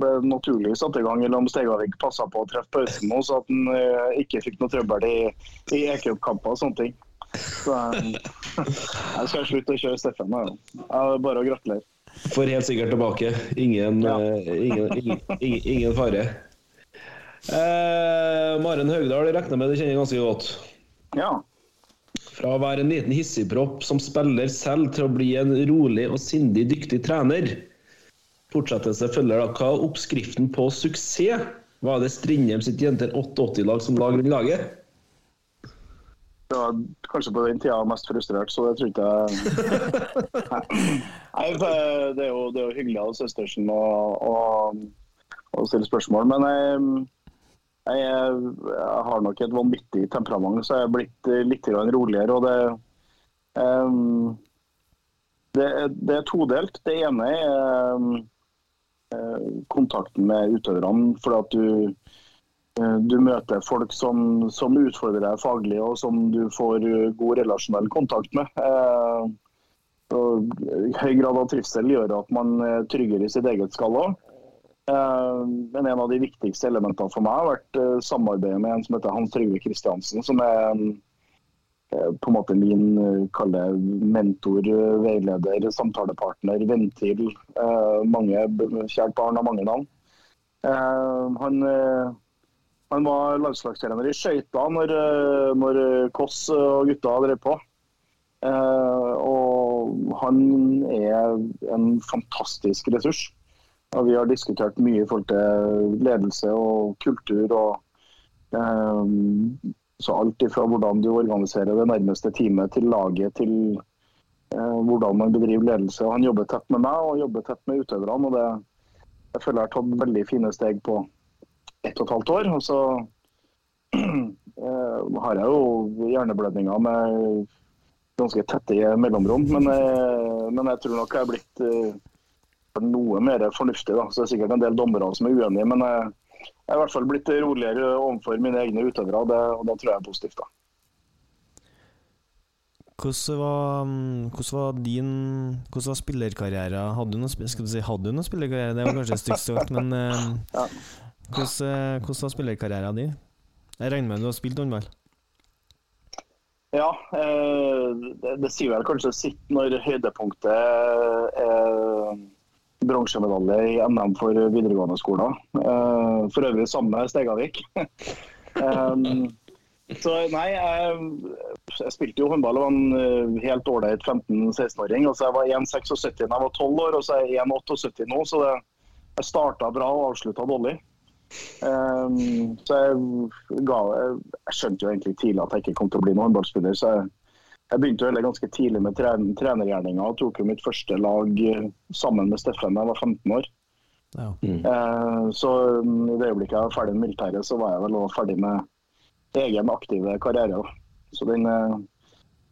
D: ble naturlig satt i gang, eller om Stegavik passa på å treffe pausen nå, så at han eh, ikke fikk noe trøbbel i, i e-cupkamper og sånne ting. Så eh, jeg skal slutte å kjøre Steffen. Ja. Bare å gratulere.
B: Får helt sikkert tilbake. Ingen,
D: Ja.
B: eh, ingen, ingen, ingen, fare. Eh, Maren Haugdal regner med du kjenner ganske godt.
D: Ja.
B: Fra å være en liten hissigpropp som spiller selv, til å bli en rolig og sindig dyktig trener. Fortsettelse følger da. Hva er oppskriften på suksess? Var det Strindheim sitt Jenter 88-lag som la grunnlaget?
D: Det var kanskje på den tida mest frustrert, så det tror ikke jeg Nei, det er jo, det er jo hyggelig av søstersen å, å, å stille spørsmål, men jeg, jeg, jeg har nok et vanvittig temperament, så jeg er blitt litt roligere. og det, um, det, det er todelt. Det ene er eh, kontakten med utøverne. for at du Du møter folk som, som utfordrer deg faglig, og som du får eh, god relasjonell kontakt med. Eh, og høy grad av trivsel gjør at man er tryggere i sitt eget skall òg. Eh, men en av de viktigste elementene for meg har vært eh, samarbeidet med en som heter Hans Trygve Kristiansen, som er eh, på en måte min eh, mentor, eh, veileder, samtalepartner, ventil. Eh, mange, kjært barn har mange navn. Eh, han eh, han var landslagstrener i skøyter når, eh, når Koss og gutta drev på. Eh, og han er en fantastisk ressurs. Og vi har diskutert mye i forhold til ledelse og kultur. og eh, så Alt fra hvordan du organiserer det nærmeste teamet til laget, til eh, hvordan man bedriver ledelse. Og han jobber tett med meg og jobber tett med utøverne. og det, Jeg føler jeg har tatt veldig fine steg på ett og et halvt år. Og så eh, har jeg jo hjerneblødninger med ganske tette mellomrom. Men, eh, men jeg tror nok jeg er blitt eh, noe mer fornuftig. Da. Så det er sikkert en del dommere som er uenige, men eh, jeg er i hvert fall blitt roligere overfor mine egne utøvere, og det, og det tror jeg er positivt. da.
C: Hvordan var, mm, hvordan var din Hvordan var spillerkarriere? Hadde du noen, si, hadde du noen spillerkarriere? Det var kanskje stygt sagt, men eh,
D: Ja.
C: Hvordan, eh, hvordan var spillerkarrieren din? Jeg regner med du har spilt håndball?
D: Ja, eh, det, det sier vel kanskje sitt når høydepunktet er bronsemedalje i NM for videregående skoler. Eh, for øvrig sammen med Stegavik. um, så nei, jeg, jeg spilte jo håndball og var en helt ålreit 15-16-åring. og Jeg var 1,76 da jeg var 12 år, og så er jeg 1,78 nå. Så det, jeg starta bra og avslutta dårlig. Um, så jeg, ga, jeg skjønte jo egentlig tidlig at jeg ikke kom til å bli noen håndballspiller. Så jeg, jeg begynte jo ganske tidlig med tren, trenergjerninga og tok jo mitt første lag eh, sammen med Steffen da jeg var 15 år.
C: Ja.
D: Eh, så mm, i det øyeblikket jeg var ferdig med militæret, så var jeg vel også ferdig med egen aktive karriere. Så den, eh,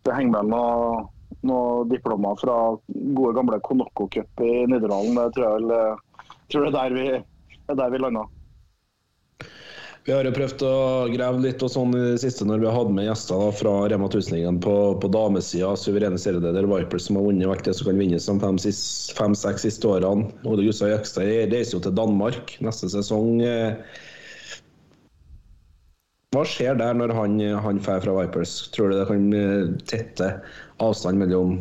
D: det henger vel noen noe diplomer fra gode gamle Konoko Cup i Nidaralen. Det tror jeg vel eh, tror det er der vi, er der vi landa.
B: Vi har jo prøvd å grave litt og sånn i det siste når vi har hatt med gjester da, fra Rema 1000-ligaen på, på damesida. Suverene serieleder Vipers som har vunnet alt det som kan vinnes de fem-seks fem, siste årene. Ole Gustav Jøkstad reiser jo til Danmark neste sesong. Eh, Hva skjer der når han, han drar fra Vipers? Tror du det kan eh, tette avstand mellom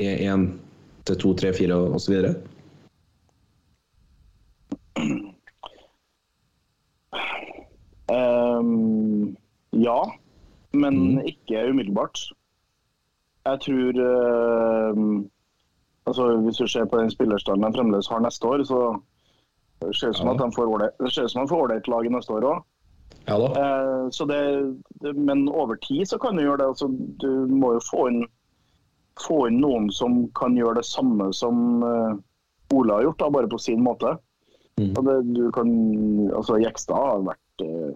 B: 1 til 2, 3, 4 osv.?
D: Ehm, ja, men
B: Mm.
D: ikke umiddelbart. Jeg tror uh, altså Hvis du ser på den spillerstanden de fremdeles har neste år, så det ser ut som
B: Ja.
D: at de får ålreit- det lag neste år òg.
B: Ja
D: det, det, men over tid så kan du gjøre det. Altså, du må jo få inn, få inn noen som kan gjøre det samme som uh, Ole har gjort, da, bare på sin måte.
B: Mm.
D: Det, du kan, altså Jekstad har vært eh,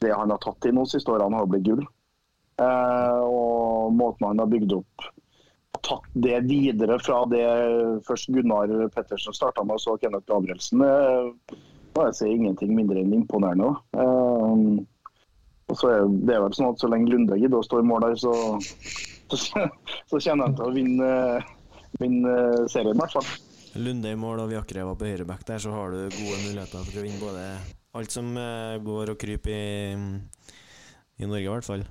D: Det han har tatt til nå siste årene, har blitt gull. Eh, og måten han har bygd opp tatt det videre fra det først Gunnar Pettersen starta med, og så Kenneth Gabrielsen. Eh, må jeg si ingenting mindre enn imponerende. og så er det vel sånn at så lenge Lunde gidder å stå i mål der, så, så, så kjenner jeg til å vinne, vinne serien, i hvert fall.
C: Lunde i mål og Viakreva på høyreback der, så har du gode muligheter for å vinne både alt som eh, går og kryper i, i Norge, i hvert fall.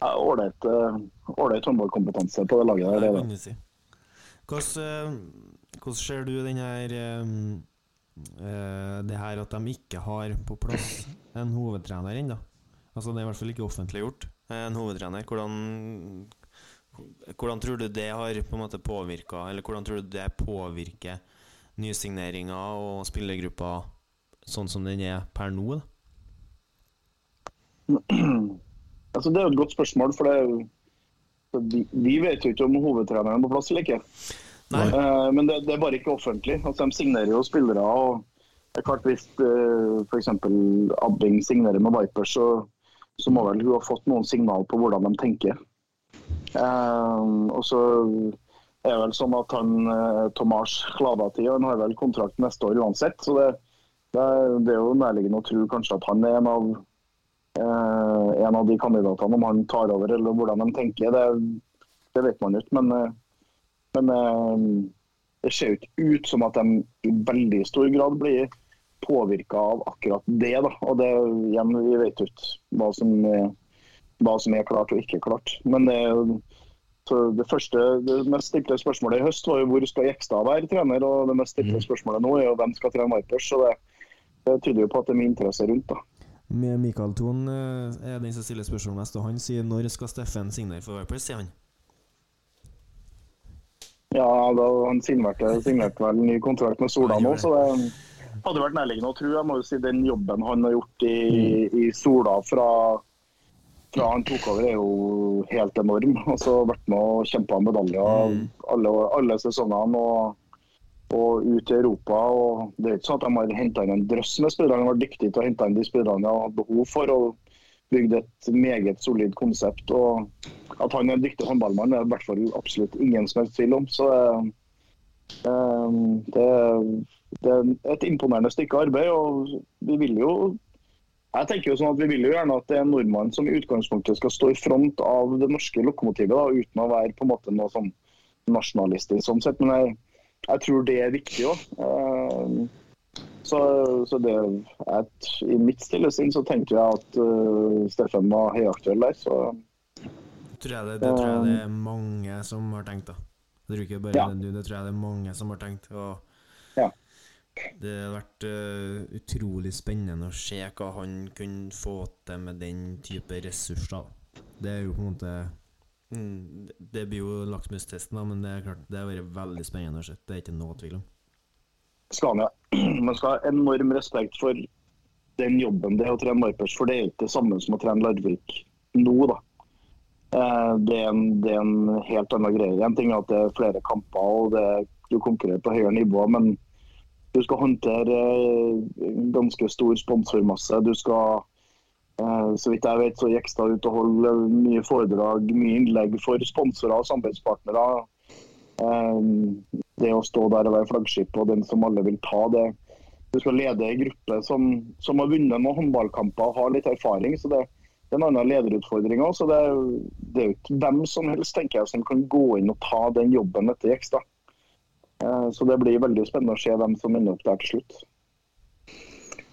D: Ja, Ålreit eh, håndballkompetanse på det laget der.
C: Det si. Hvordan, eh, hvordan ser du den her Det her at de ikke har på plass en hovedtrener ennå? Altså, det er i hvert fall ikke offentliggjort. En hovedtrener. Hvordan, hvordan tror du det har på en måte påvirka Eller hvordan tror du det påvirker nysigneringer og spillergrupper sånn som den er per nå? da?
D: Altså, det er jo et godt spørsmål, for det, er jo- vi, vi vet jo ikke om hovedtreneren er på plass eller ikke. Eh, men det, det er bare ikke offentlig. Altså, de signerer jo spillere. og det er klart Hvis uh, f.eks. Abbing signerer med Viper, så, så må vel hun ha fått noen signal på hvordan de tenker. Eh, og så er det vel sånn at han uh, Tomas Kladati han har vel kontrakt neste år uansett. Så det, det, er, det er jo nærliggende å tro kanskje at han er en av eh, en av de kandidatene, om han tar over eller hvordan de tenker. Det, det vet man ikke. Men, eh, men eh, det ser jo ikke ut som at de i veldig stor grad blir påvirka av akkurat det. Da. Og det, igjen, vi vet ikke hva som, hva som er klart og ikke klart. Men det, er jo- det første, det mest stilte spørsmålet i høst var jo hvor skal Jekstad være trener, og det mest stilte spørsmålet nå er jo hvem skal trene Vipers. Så det, det tyder jo på at det er mye interesse rundt. da.
C: Mikael Thon eh, er den som stiller spørsmål mest, og han sier 'når skal Steffen signere for Vipers', sier han.
D: Ja, da, han signerte, signerte vel ny kontrakt med Sola
C: Han
D: nå, så det hadde vært nærliggende å tro. Jeg må jo si Den jobben han har gjort i, i Sola fra, fra han tok over, er jo helt enorm. Altså Vært med og kjempa medaljer
C: Mm.
D: alle, alle sesongene. og og ut i Europa. og Det er ikke sånn at de har henta inn en drøss med spillere. De var dyktige til å hente inn de spillerne de hatt behov for. og Bygd et meget solid konsept. og At han er en dyktig håndballmann, er i hvert fall absolutt ingen som helst tvil om. Så eh, eh, det, det er et imponerende stykke arbeid. og vi vil jo jeg tenker jo sånn at Vi vil jo gjerne at det er en nordmann som i utgangspunktet skal stå i front av det norske lokomotivet, da, uten å være på en måte noe sånn nasjonalistisk. sånn sett, Men jeg, jeg tror det er viktig òg. Så, så det et, I mitt stille sinn så tenker jeg at uh, Steffen var høyaktuell der. så
C: Tror jeg det, det tror jeg det er mange som har tenkt, da. Jeg tror ikke bare
D: Ja.
C: du, det tror jeg det er mange som har tenkt. Og
D: Ja.
C: Det har vært uh, utrolig spennende å se hva han kunne få til med den type ressurser. Det er jo på en måte mm, det- blir jo lakmustesten, da, men det er klart det har vært veldig spennende å se. Det er ikke noe tvil om.
D: Skania. Man skal ha enorm respekt for den jobben det er å trene Vipers, for det er ikke det samme som å trene Larvik nå, da. Eh, Det er, en, det er en helt annen greie. En ting er at det er flere kamper og det, du konkurrerer på høyere nivå, men du skal håndtere eh, ganske stor sponsormasse. Du skal Så vidt jeg vet, så gikk Jekstad ut og holdt mye foredrag, mye innlegg for sponsorer og samarbeidspartnere. Eh, Det å stå der og være flaggskip og den som alle vil ta det. Du skal lede en gruppe som, som har vunnet noen håndballkamper og har litt erfaring. så det, det er en annen lederutfordring òg. Det, er- det er jo ikke hvem som helst tenker jeg, som kan gå inn og ta den jobben etter Jekstad. Eh, Så det blir veldig spennende å se hvem som ender opp der til slutt.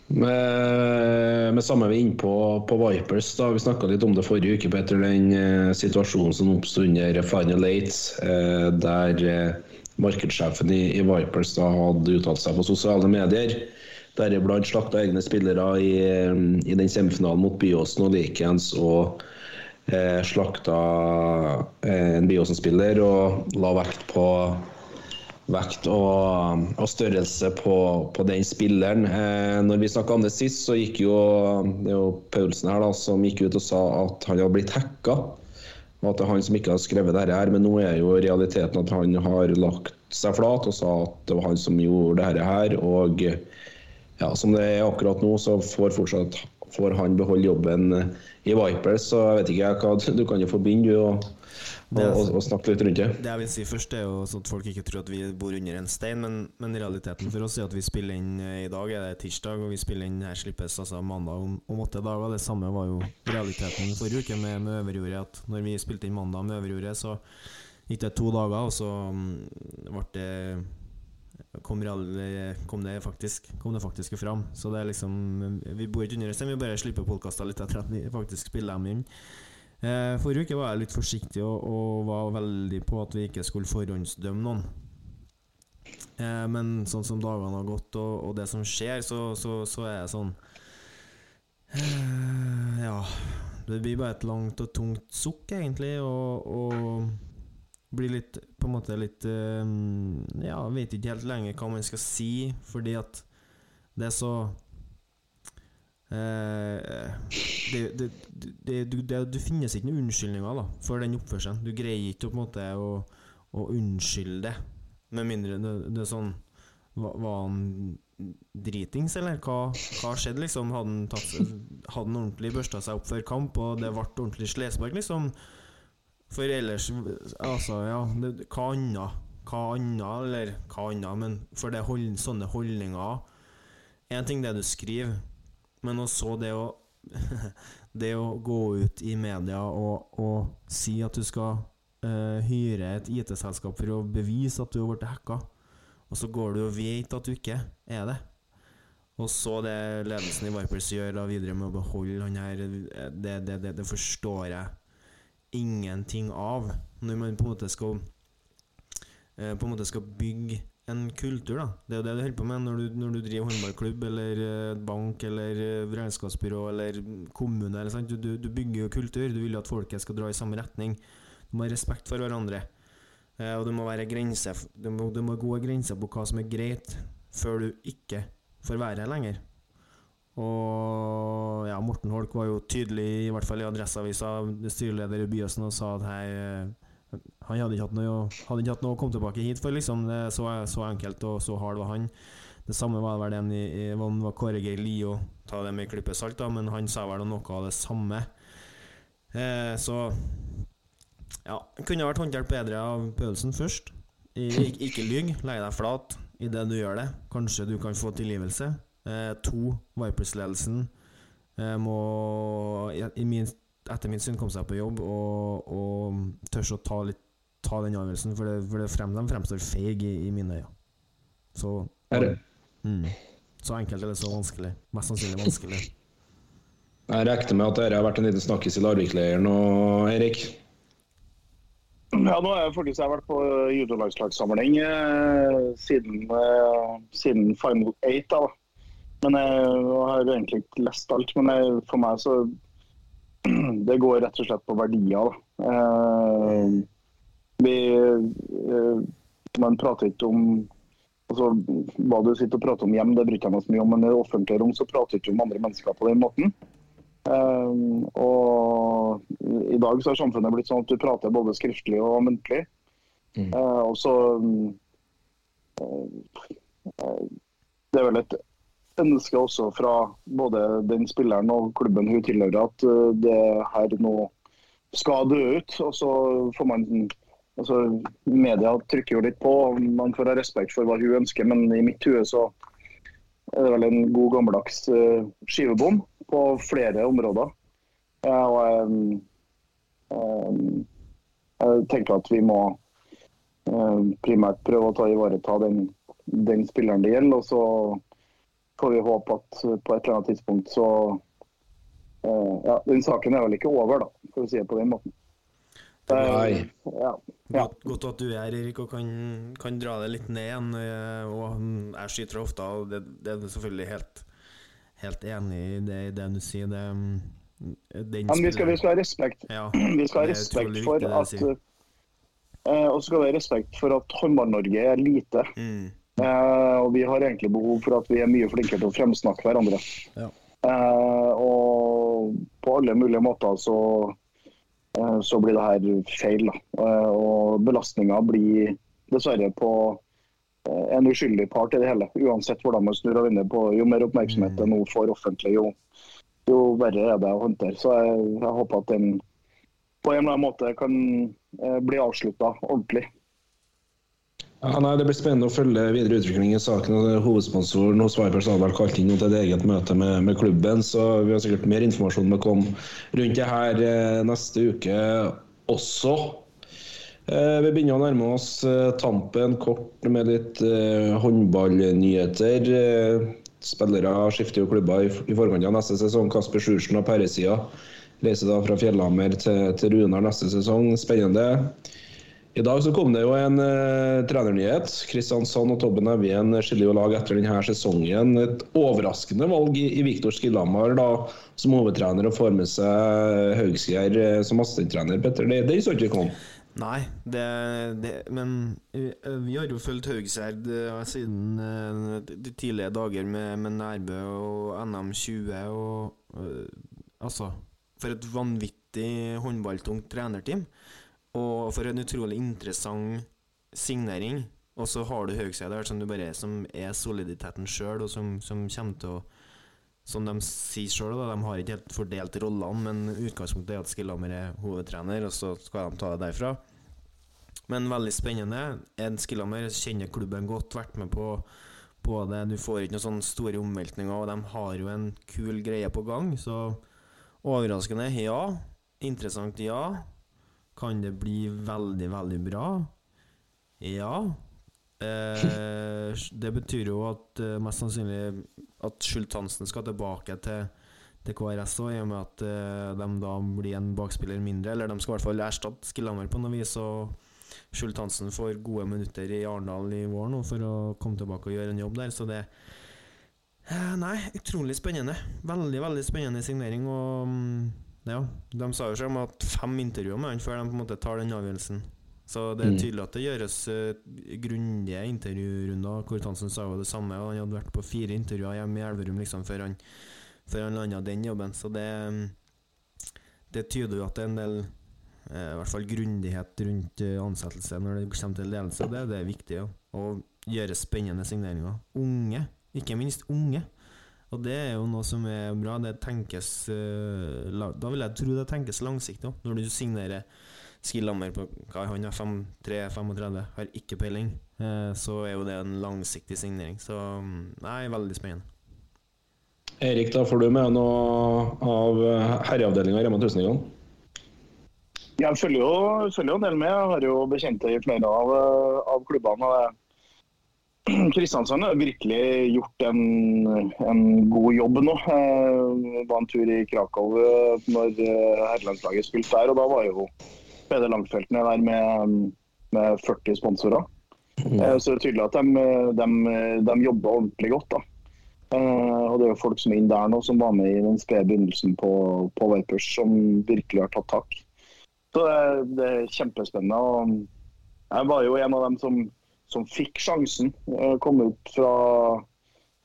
B: Med, med samme vi er inne på, på Vipers, da, vi snakka litt om det forrige uke Petter, den eh, situasjonen som oppsto under Final Eight, eh, der eh, markedssjefen i, i Vipers da hadde uttalt seg på sosiale medier. Deriblant slakta egne spillere i, eh, i den semifinalen mot Byåsen og Likens. Og eh, slakta eh, en Byåsen-spiller og la vekt på vekt og, og størrelse på, på den spilleren. Eh, når vi snakka om det sist, så gikk jo det er jo Paulsen her da, som gikk ut og sa at han har blitt hacka. Og at det er han som ikke har skrevet dette her. Men nå er jo realiteten at han har lagt seg flat og sa at det var han som gjorde dette her. Og ja, som det er akkurat nå, så får fortsatt får han beholde jobben i Vipers. Så jeg vet ikke hva Du kan jo forbinde, du, og, og, og, og snakke litt rundt det.
C: Det jeg vil si først, er jo sånn at folk ikke tror at vi bor under en stein, men, men realiteten for oss er at vi spiller inn eh, i dag, er det tirsdag, og vi spiller inn her slippes altså mandag om, om åtte dager. Det samme var jo realiteten forrige uke med, med Øverjordet, at når vi spilte inn mandag med Øverjordet, så gikk det to dager, og så mm, ble det kom, real- kom det faktisk Kom det faktiske fram. Så det er liksom Vi bor ikke under en stein, vi bare slipper podkaster litt etter at vi faktisk spiller dem inn. Eh, forrige uke var jeg litt forsiktig og, og var veldig på at vi ikke skulle forhåndsdømme noen. Eh, men sånn som dagene har gått, og, og det som skjer, så, så, så er det sånn eh, Ja. Det blir bare et langt og tungt sukk, egentlig, og, og blir litt På en måte litt Ja, vet ikke helt lenger hva man skal si, fordi at det er så det, det, det, det, det, finnes ikke noen unnskyldninger da, for den oppførselen. Du greier ikke på en måte å, å unnskylde det, med mindre det, er sånn Var han dritings, eller hva, hva skjedde, liksom? Hadde han, tatt, hadde han ordentlig børsta seg opp før kamp, og det ble ordentlig slespark, liksom? For ellers Altså, ja, det, hva annet? Hva annet, eller hva annet? Men for det hold, sånne holdninger En ting det du skriver, men også det å Det å gå ut i media og, og si at du skal uh, hyre et IT-selskap for å bevise at du har blitt hacka, og så går du og vet at du ikke er det. Og så det ledelsen i Vipers gjør da videre med å beholde han her, det, det, det, det forstår jeg ingenting av. Når man på en måte skal eh, På en måte skal bygge en kultur, da. Det er jo det du holder på med når du, når du driver håndballklubb eller eh, bank eller eh, regnskapsbyrå eller kommune. Eller? Du, du, du bygger jo kultur. Du vil jo at folket skal dra i samme retning. Du må ha respekt for hverandre. Eh, og det må være grenser det må, må gå grenser på hva som er greit, før du ikke får være her lenger. Og ja, Morten Holk var jo tydelig, i hvert fall i Adresseavisa, styreleder i Byåsen, og sa at hei, eh, han hadde ikke hatt noe, hadde ikke hatt noe å komme tilbake hit for, liksom. Det er så, så enkelt og så hard var han. Det samme var vel den i, var Kåre Geir Lio, ta det med en klype salt, da, men han sa vel noe av det samme. Eh, så ja, kunne vært håndtert bedre av Pødelsen først. I, ikke, ikke lyg, legg deg flat i det du gjør det. Kanskje du kan få tilgivelse. Eh, to, Vipers-ledelsen eh, må i, i min, etter min syn komme seg på jobb og, og tørre å ta, litt, ta den avgjørelsen, for, det, for det frem, de fremstår feige i, i mine øyne. Så
B: Er det-
C: mm, Så enkelt eller så vanskelig. Mest sannsynlig vanskelig.
B: Jeg regner med at dette har vært en liten snakkis i Larvik-leiren og Erik.
D: Ja, nå har jeg faktisk vært på judolagslagssamling eh, siden, eh, siden Final Eight. Da. Men jeg har egentlig ikke lest alt. Men jeg, for meg så Det går rett og slett på verdier. Da. Eh, vi eh, Man prater ikke om altså, Hva du sitter og prater om hjem, det bryr jeg meg så mye om. Men i det offentlige rom så prater ikke om andre mennesker på den måten. Eh, og i dag så har samfunnet blitt sånn at du prater både skriftlig og muntlig.
B: Mm.
D: Uh, og så um, uh, Det er vel et ønske også fra både den spilleren og klubben hun tilhører, at eh, det her nå skal dø ut. Og så får man altså Media trykker jo litt på, man får ha respekt for hva hun ønsker, men i mitt hue så er det vel en god gammeldags uh, skivebom på flere områder. Og, jeg, um, jeg tenker at vi må primært prøve å ta ivareta den, den spilleren det gjelder. Og så får vi håpe at på et eller annet tidspunkt så uh, Ja, den saken er vel ikke over, da, for å si det på den måten.
B: Nei.
D: Ja, ja.
C: Godt, godt at du er her, Erik, og kan, kan dra det litt ned igjen. eh, Og jeg skyter ofte, og det, det er selvfølgelig helt, helt enig i det, det du sier. Det, mm, den
D: Men vi skal, vi skal ha respekt
C: Ja,
D: Vi skal ha respekt for
C: viktig
D: at eh, Og så skal vi ha respekt for at Håndball-Norge er lite.
C: Mm.
D: Eh, og vi har egentlig behov for at vi er mye flinkere til å fremsnakke hverandre.
C: Ja.
D: Eh, og på alle mulige måter så, eh, så blir det her feil. Da. Og belastninga blir dessverre på en uskyldig part i det hele. Uansett hvordan man snur og vender på. Jo mer oppmerksomhet det nå får offentlig, jo, jo verre er det å håndtere. Så jeg, jeg håper at den på en eller annen måte kan bli avslutta ordentlig.
B: Ja, nei, Det blir spennende å følge videre utvikling i saken. Hovedsponsoren hos Vipers har vel kalt inn til et eget møte med, med klubben, så vi har sikkert mer informasjon med å komme rundt det her eh, neste uke også. Eh, vi begynner å nærme oss eh, tampen kort med litt håndballnyheter. Spillere skifter jo klubber i, i forkant av neste sesong. Kasper Sjursen og Perresida reiser da fra Fjellhammer til, til Runar neste sesong. Spennende. I dag så kom det jo en uh, trenernyhet. Kristiansand og Tobben Evjen skiller jo lag etter denne sesongen. Et overraskende valg i, i Viktor Skillhamar da, som hovedtrener og får med seg Haugsgjerd uh, som assistenttrener. Petter, det, det så ikke komme.
C: Nei, det, det Men vi, vi har jo fulgt Haugserd eh, siden eh, de tidlige dager med, med Nærbø og NM20 og eh, Altså, for et vanvittig håndballtungt trenerteam. Og for en utrolig interessant signering. Og så har du Haugserd der som, som er soliditeten sjøl, og som, som kommer til å Som de sier sjøl, de har ikke helt fordelt rollene, men utgangspunktet er at Skillhammer er hovedtrener, og så skal de ta det derfra. Men veldig spennende. En Skillhammer kjenner klubben godt, vært med på, på det. Du får ikke noen sånne store omveltninger, og de har jo en kul greie på gang, så overraskende, ja. Interessant, ja. Kan det bli veldig, veldig bra? Ja. Eh, det betyr jo at eh, mest sannsynlig at Schult Hansen skal tilbake til, til KRS òg, i og med at eh, de da blir en bakspiller mindre. Eller de skal i hvert fall erstatte Skillhammer på noe vis. Og Schult Hansen får gode minutter i Arendal i vår nå for å komme tilbake og gjøre en jobb der. Så det eh, Nei, utrolig spennende. Veldig, veldig spennende signering. Og mm, ja, de sa jo selv om at fem intervjuer med han før de på en måte tar den avgjørelsen. Så det er
B: Mm.
C: tydelig at det gjøres uh, grundige intervjurunder. Kurt Hansen sa jo det samme, og han hadde vært på fire intervjuer hjemme i Elverum liksom, før han, før han landa den jobben. Så det, det tyder jo at det er en del eh, i hvert fall grundighet rundt eh, ansettelse når det kommer til ledelse. Det, det er viktig. Ja. Å gjøre spennende signeringer. Unge, ikke minst unge. Og det er jo noe som er bra. Det tenkes eh, Da vil jeg tro det tenkes langsiktig òg. Når du signerer Skillhammer på hva er han er 3-35, har ikke peiling, eh, så er jo det en langsiktig signering. Så mm, nei, veldig spennende.
B: Erik, da får du med noe av herreavdelinga i Rema 1000-ligaen?
D: Jeg følger jo, følger jo en del med. Jeg har jo bekjente i flere av, eh, av klubbene. og det- Kristiansand har virkelig gjort en, en god jobb nå. Jeg var en tur i Krakow eh, når eh, herrelandslaget spilte der, og da var jo Peder Langfeltene der med, med 40 sponsorer. Mm. Så det er tydelig at de, de, de jobber ordentlig godt. da. Eh, Og det er jo folk som er inn der nå, som var med i den spede begynnelsen på, på Vipers, som virkelig har tatt tak. Så det, det er kjempespennende. og Jeg var jo en av dem som, som fikk sjansen. Jeg kom ut fra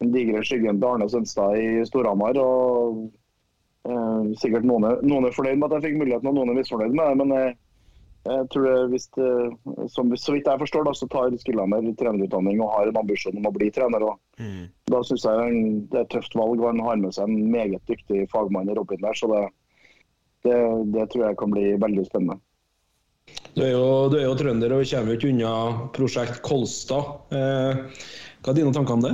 D: den digre skyggen til Arne Sønstad i Storhamar. og eh, Sikkert noen er, noen er fornøyd med at jeg fikk muligheten, og noen er misfornøyd med det. Men jeg, Jeg tror det, hvis det, som, Så vidt jeg forstår, da, så tar Skillhammer trenerutdanning og har en ambisjon om å bli trener. og
C: Mm.
D: Da syns jeg det er et tøft valg. og Han har med seg en meget dyktig fagmann i Robin der, så det, det, det tror jeg kan bli veldig spennende.
B: Du er jo, du er jo trønder og kommer jo ikke unna prosjekt Kolstad. Eh, hva er dine tanker om det?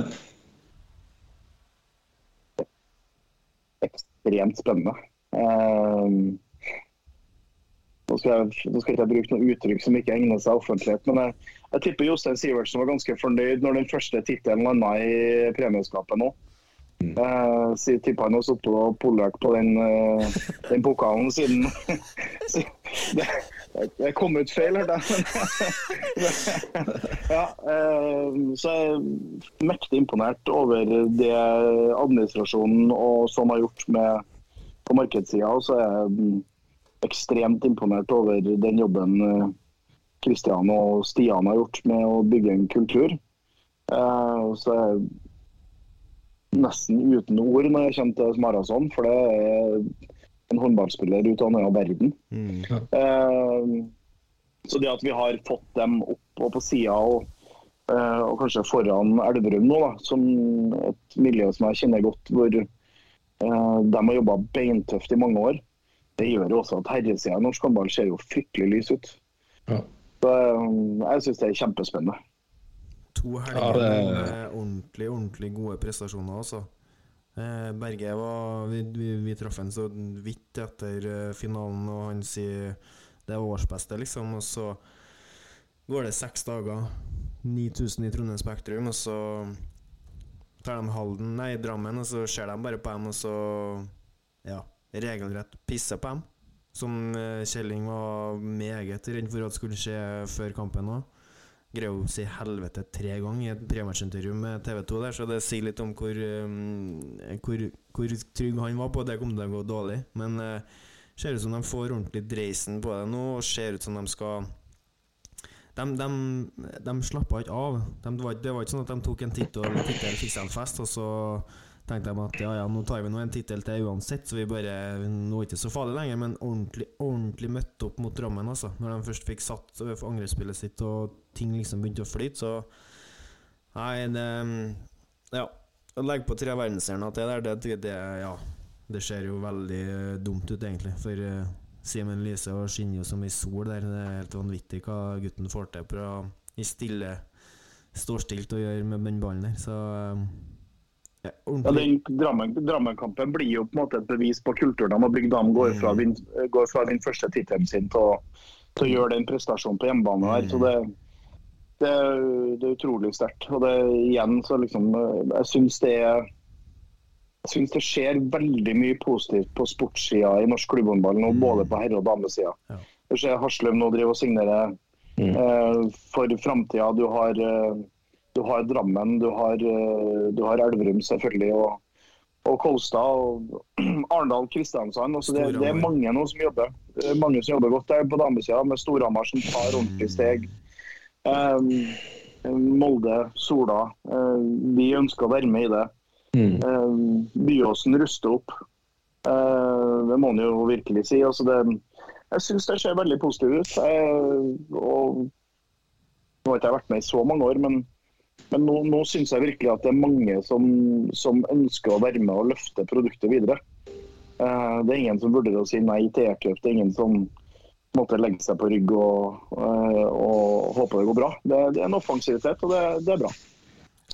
D: Ekstremt spennende. Eh, nå skal, jeg, nå skal ikke jeg bruke noe uttrykk som ikke egner seg offentlighet, men jeg, jeg tipper Jostein Sivertsen var ganske fornøyd når den første tittelen landa i premieskapet nå. Uh, så tipper han har sittet og polert på den, uh, den pokalen siden det, det kom ut feil, her, da. ja, eh, så jeg er mektig imponert over det administrasjonen og som har gjort med på markedssida. Og så er jeg ekstremt imponert over den jobben eh, Kristian og Stian har gjort med å bygge en kultur. Så så er jeg nesten uten ord når jeg kommer til maraton, for det er en håndballspiller ut av en annen verden.
C: Mm.
D: Eh, så det at vi har fått dem opp og på sida og, eh, og kanskje foran Elverum nå, da, som et miljø som jeg kjenner godt, hvor eh, de har jobba beintøft i mange år, det gjør jo også at herresida i norsk håndball ser jo fryktelig lys ut.
B: Ja.
D: Så eh, jeg syns det er kjempespennende.
C: To helger
B: Ja, det-
C: med ordentlig, ordentlig gode prestasjoner, altså. Eh, Berge var Vi, vi, vi traff han så vidt etter eh, finalen, og han sier det er årsbeste, liksom. Og så går det seks dager, 9000 i Trondheim Spektrum, og så tar de Halden, nei, Drammen, og så ser de bare på dem, og så ja, regelrett pisser på dem. Som eh, Kjelling var meget redd for at skulle skje før kampen òg. Greier å si helvete tre ganger i et trematchintervju med TV 2 der, så det sier litt om hvor, um, hvor, hvor trygg han var på det kom til å gå dårlig. Men uh, ser ut som de får ordentlig dreisen på det nå, og ser ut som de skal De, de, de slappa ikke av. De, det, var, ikke- sånn at de tok en titt tittel fikk seg en fest, og så tenkte jeg at ja, ja, nå tar vi nå en tittel til uansett, så vi bare Nå er ikke så farlig lenger, men ordentlig, ordentlig møtte opp mot Drammen, altså. Når de først fikk satt eh, angrepsspillet sitt og ting liksom begynte å flyte, så Nei, det Ja. Å legge på tre verdensstjerner til der, det, det, ja, det ser jo veldig eh, dumt ut, egentlig. For uh, Simen Lise og skinner jo som ei sol der. Det er helt vanvittig hva gutten får til på å i stille stå stilt og gjøre med den ballen der. Så eh, ja,
D: den Drammen- Drammen-kampen blir jo på en måte et bevis på kulturen om har bygd. De går fra,
C: Mm.
D: din, går fra den første tittelen sin til å, til å gjøre den prestasjonen på hjemmebane. her. Så det, det, er- det er utrolig sterkt. Og det igjen så liksom Jeg syns det jeg synes det skjer veldig mye positivt på sportssida i norsk klubbhåndball nå,
C: Mm.
D: både på herre- og damesida.
C: Ja.
D: Du ser Haslum nå driver og signerer
B: Mm.
D: eh, for framtida. Du har eh, du har Drammen, du har, eh, du har Elverum selvfølgelig, og, og Kolstad og Arendal, Kristiansand. Altså det, det er mange nå som jobber er mange som jobber godt der på damesida, med Storhamar som tar ordentlig steg. Um, Molde, Sola. Uh, vi ønsker å være med i det.
B: Mm.
D: Uh, Byåsen ruster opp. Uh, det må en jo virkelig si. Altså det, jeg syns det ser veldig positivt ut. Jeg, og nå har ikke jeg vært med i så mange år, men, men nå, nå syns jeg virkelig at det er mange som, som ønsker å være med og løfte produktet videre. Uh, det er ingen som vurderer å si nei til e-cup. Det er ingen som måtte legge seg på rygg og, uh, og håpe det går bra. Det, det er en offensivitet, og det, det er bra.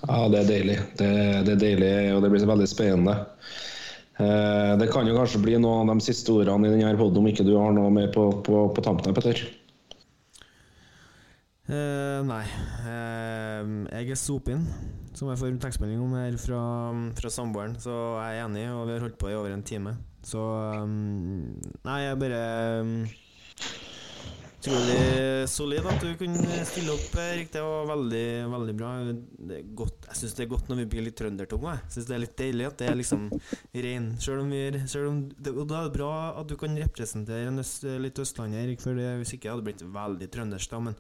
B: Ja, det er deilig. Det, det er deilig, og det blir så veldig spennende. Uh, det kan jo kanskje bli noen av de siste ordene i denne poden om ikke du har noe mer på, på, på tampen Petter?
C: Eh, nei. Uh, jeg er sopin, som jeg får tekstmelding om her fra, fra samboeren. Så jeg er enig, og vi har holdt på i over en time. Så um, Nei, jeg bare um, Utrolig solid at du kunne stille opp, Erik. Det var veldig veldig bra. Det er godt, jeg syns det er godt når vi blir litt trøndertunge. Jeg syns det er litt deilig at det er liksom rein. Selv om vi, selv om det, og da er det bra at du kan representere en øst, litt Østlandet, Erik. For det, hvis ikke hadde blitt veldig trøndersk, da. Men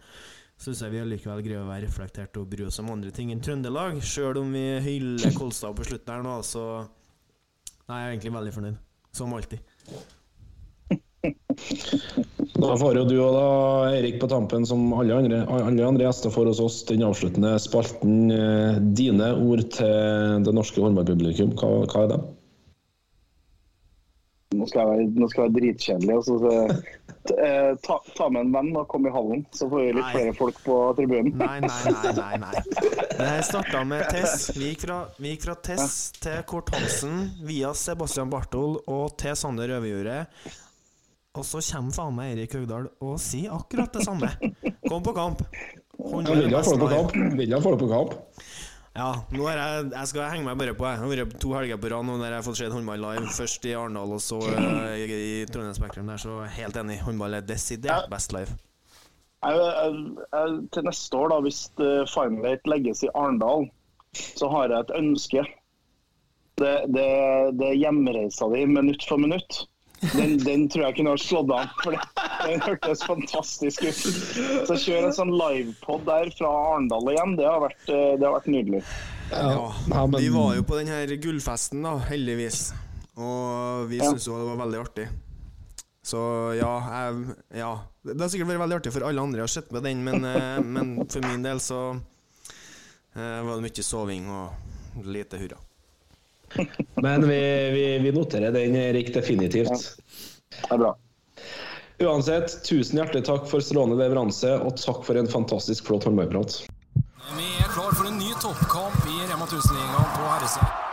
C: syns jeg vi allikevel greier å være reflektert og bry oss om andre ting enn Trøndelag. Sjøl om vi hyller Kolstad på slutten her nå, så Nei, jeg er egentlig veldig fornøyd. Som alltid.
B: Da får jo du og da, Erik på tampen, som alle andre, alle andre gjester får hos oss, den avsluttende spalten. eh, Dine ord til det norske håndballpublikum, hva, hva er det?
D: Nå skal jeg være, nå skal jeg være dritkjedelig. Altså, så, eh, ta, ta med en venn og kom i hallen, så får vi litt
C: Nei.
D: flere folk på tribunen.
C: Nei, nei, nei, nei. nei. Det starta med Tess. Vi gikk fra, vi gikk fra Tess til Kort Hansen, via Sebastian Bartol og til Sander Øverjordet. Og så kommer faen meg Eirik Haugdal og sier akkurat det samme. Kom på kamp.
B: Vil Vilja får det på kamp.
C: Ja, nå har jeg, jeg skal henge meg bare på. Jeg har vært to helger på rad nå når jeg har fått sett håndball live. Først i Arendal og så uh, i, i Trondheim Spektrum. Der, så helt enig. Håndball er desidert best live.
D: Jeg, jeg, jeg, til neste år, da, hvis uh, Final Eight legges i Arendal, så har jeg et ønske. Det, det, det er hjemreisa di minutt for minutt. Den, den tror jeg kunne ha slått an, for den hørtes fantastisk ut. Så kjør en sånn livepod der fra Arendal igjen, det har vært, eh, det har vært nydelig.
C: Ja,
B: Ja, men-
C: Vi var jo på den her gullfesten, da, heldigvis. Og vi
D: Ja.
C: syntes jo det var veldig artig. Så ja, jeg, ja. Det har sikkert vært veldig artig for alle andre å ha med den, men, eh, men for min del så eh, var det mye soving og lite hurra.
B: Men vi, vi, vi noterer den, Erik, definitivt.
D: Det er bra.
B: Uansett, tusen hjertelig takk for strålende leveranse, og takk for en fantastisk flott håndballprat.
E: Vi er klar for en ny toppkamp i Rema 1000-ligaen på herresida.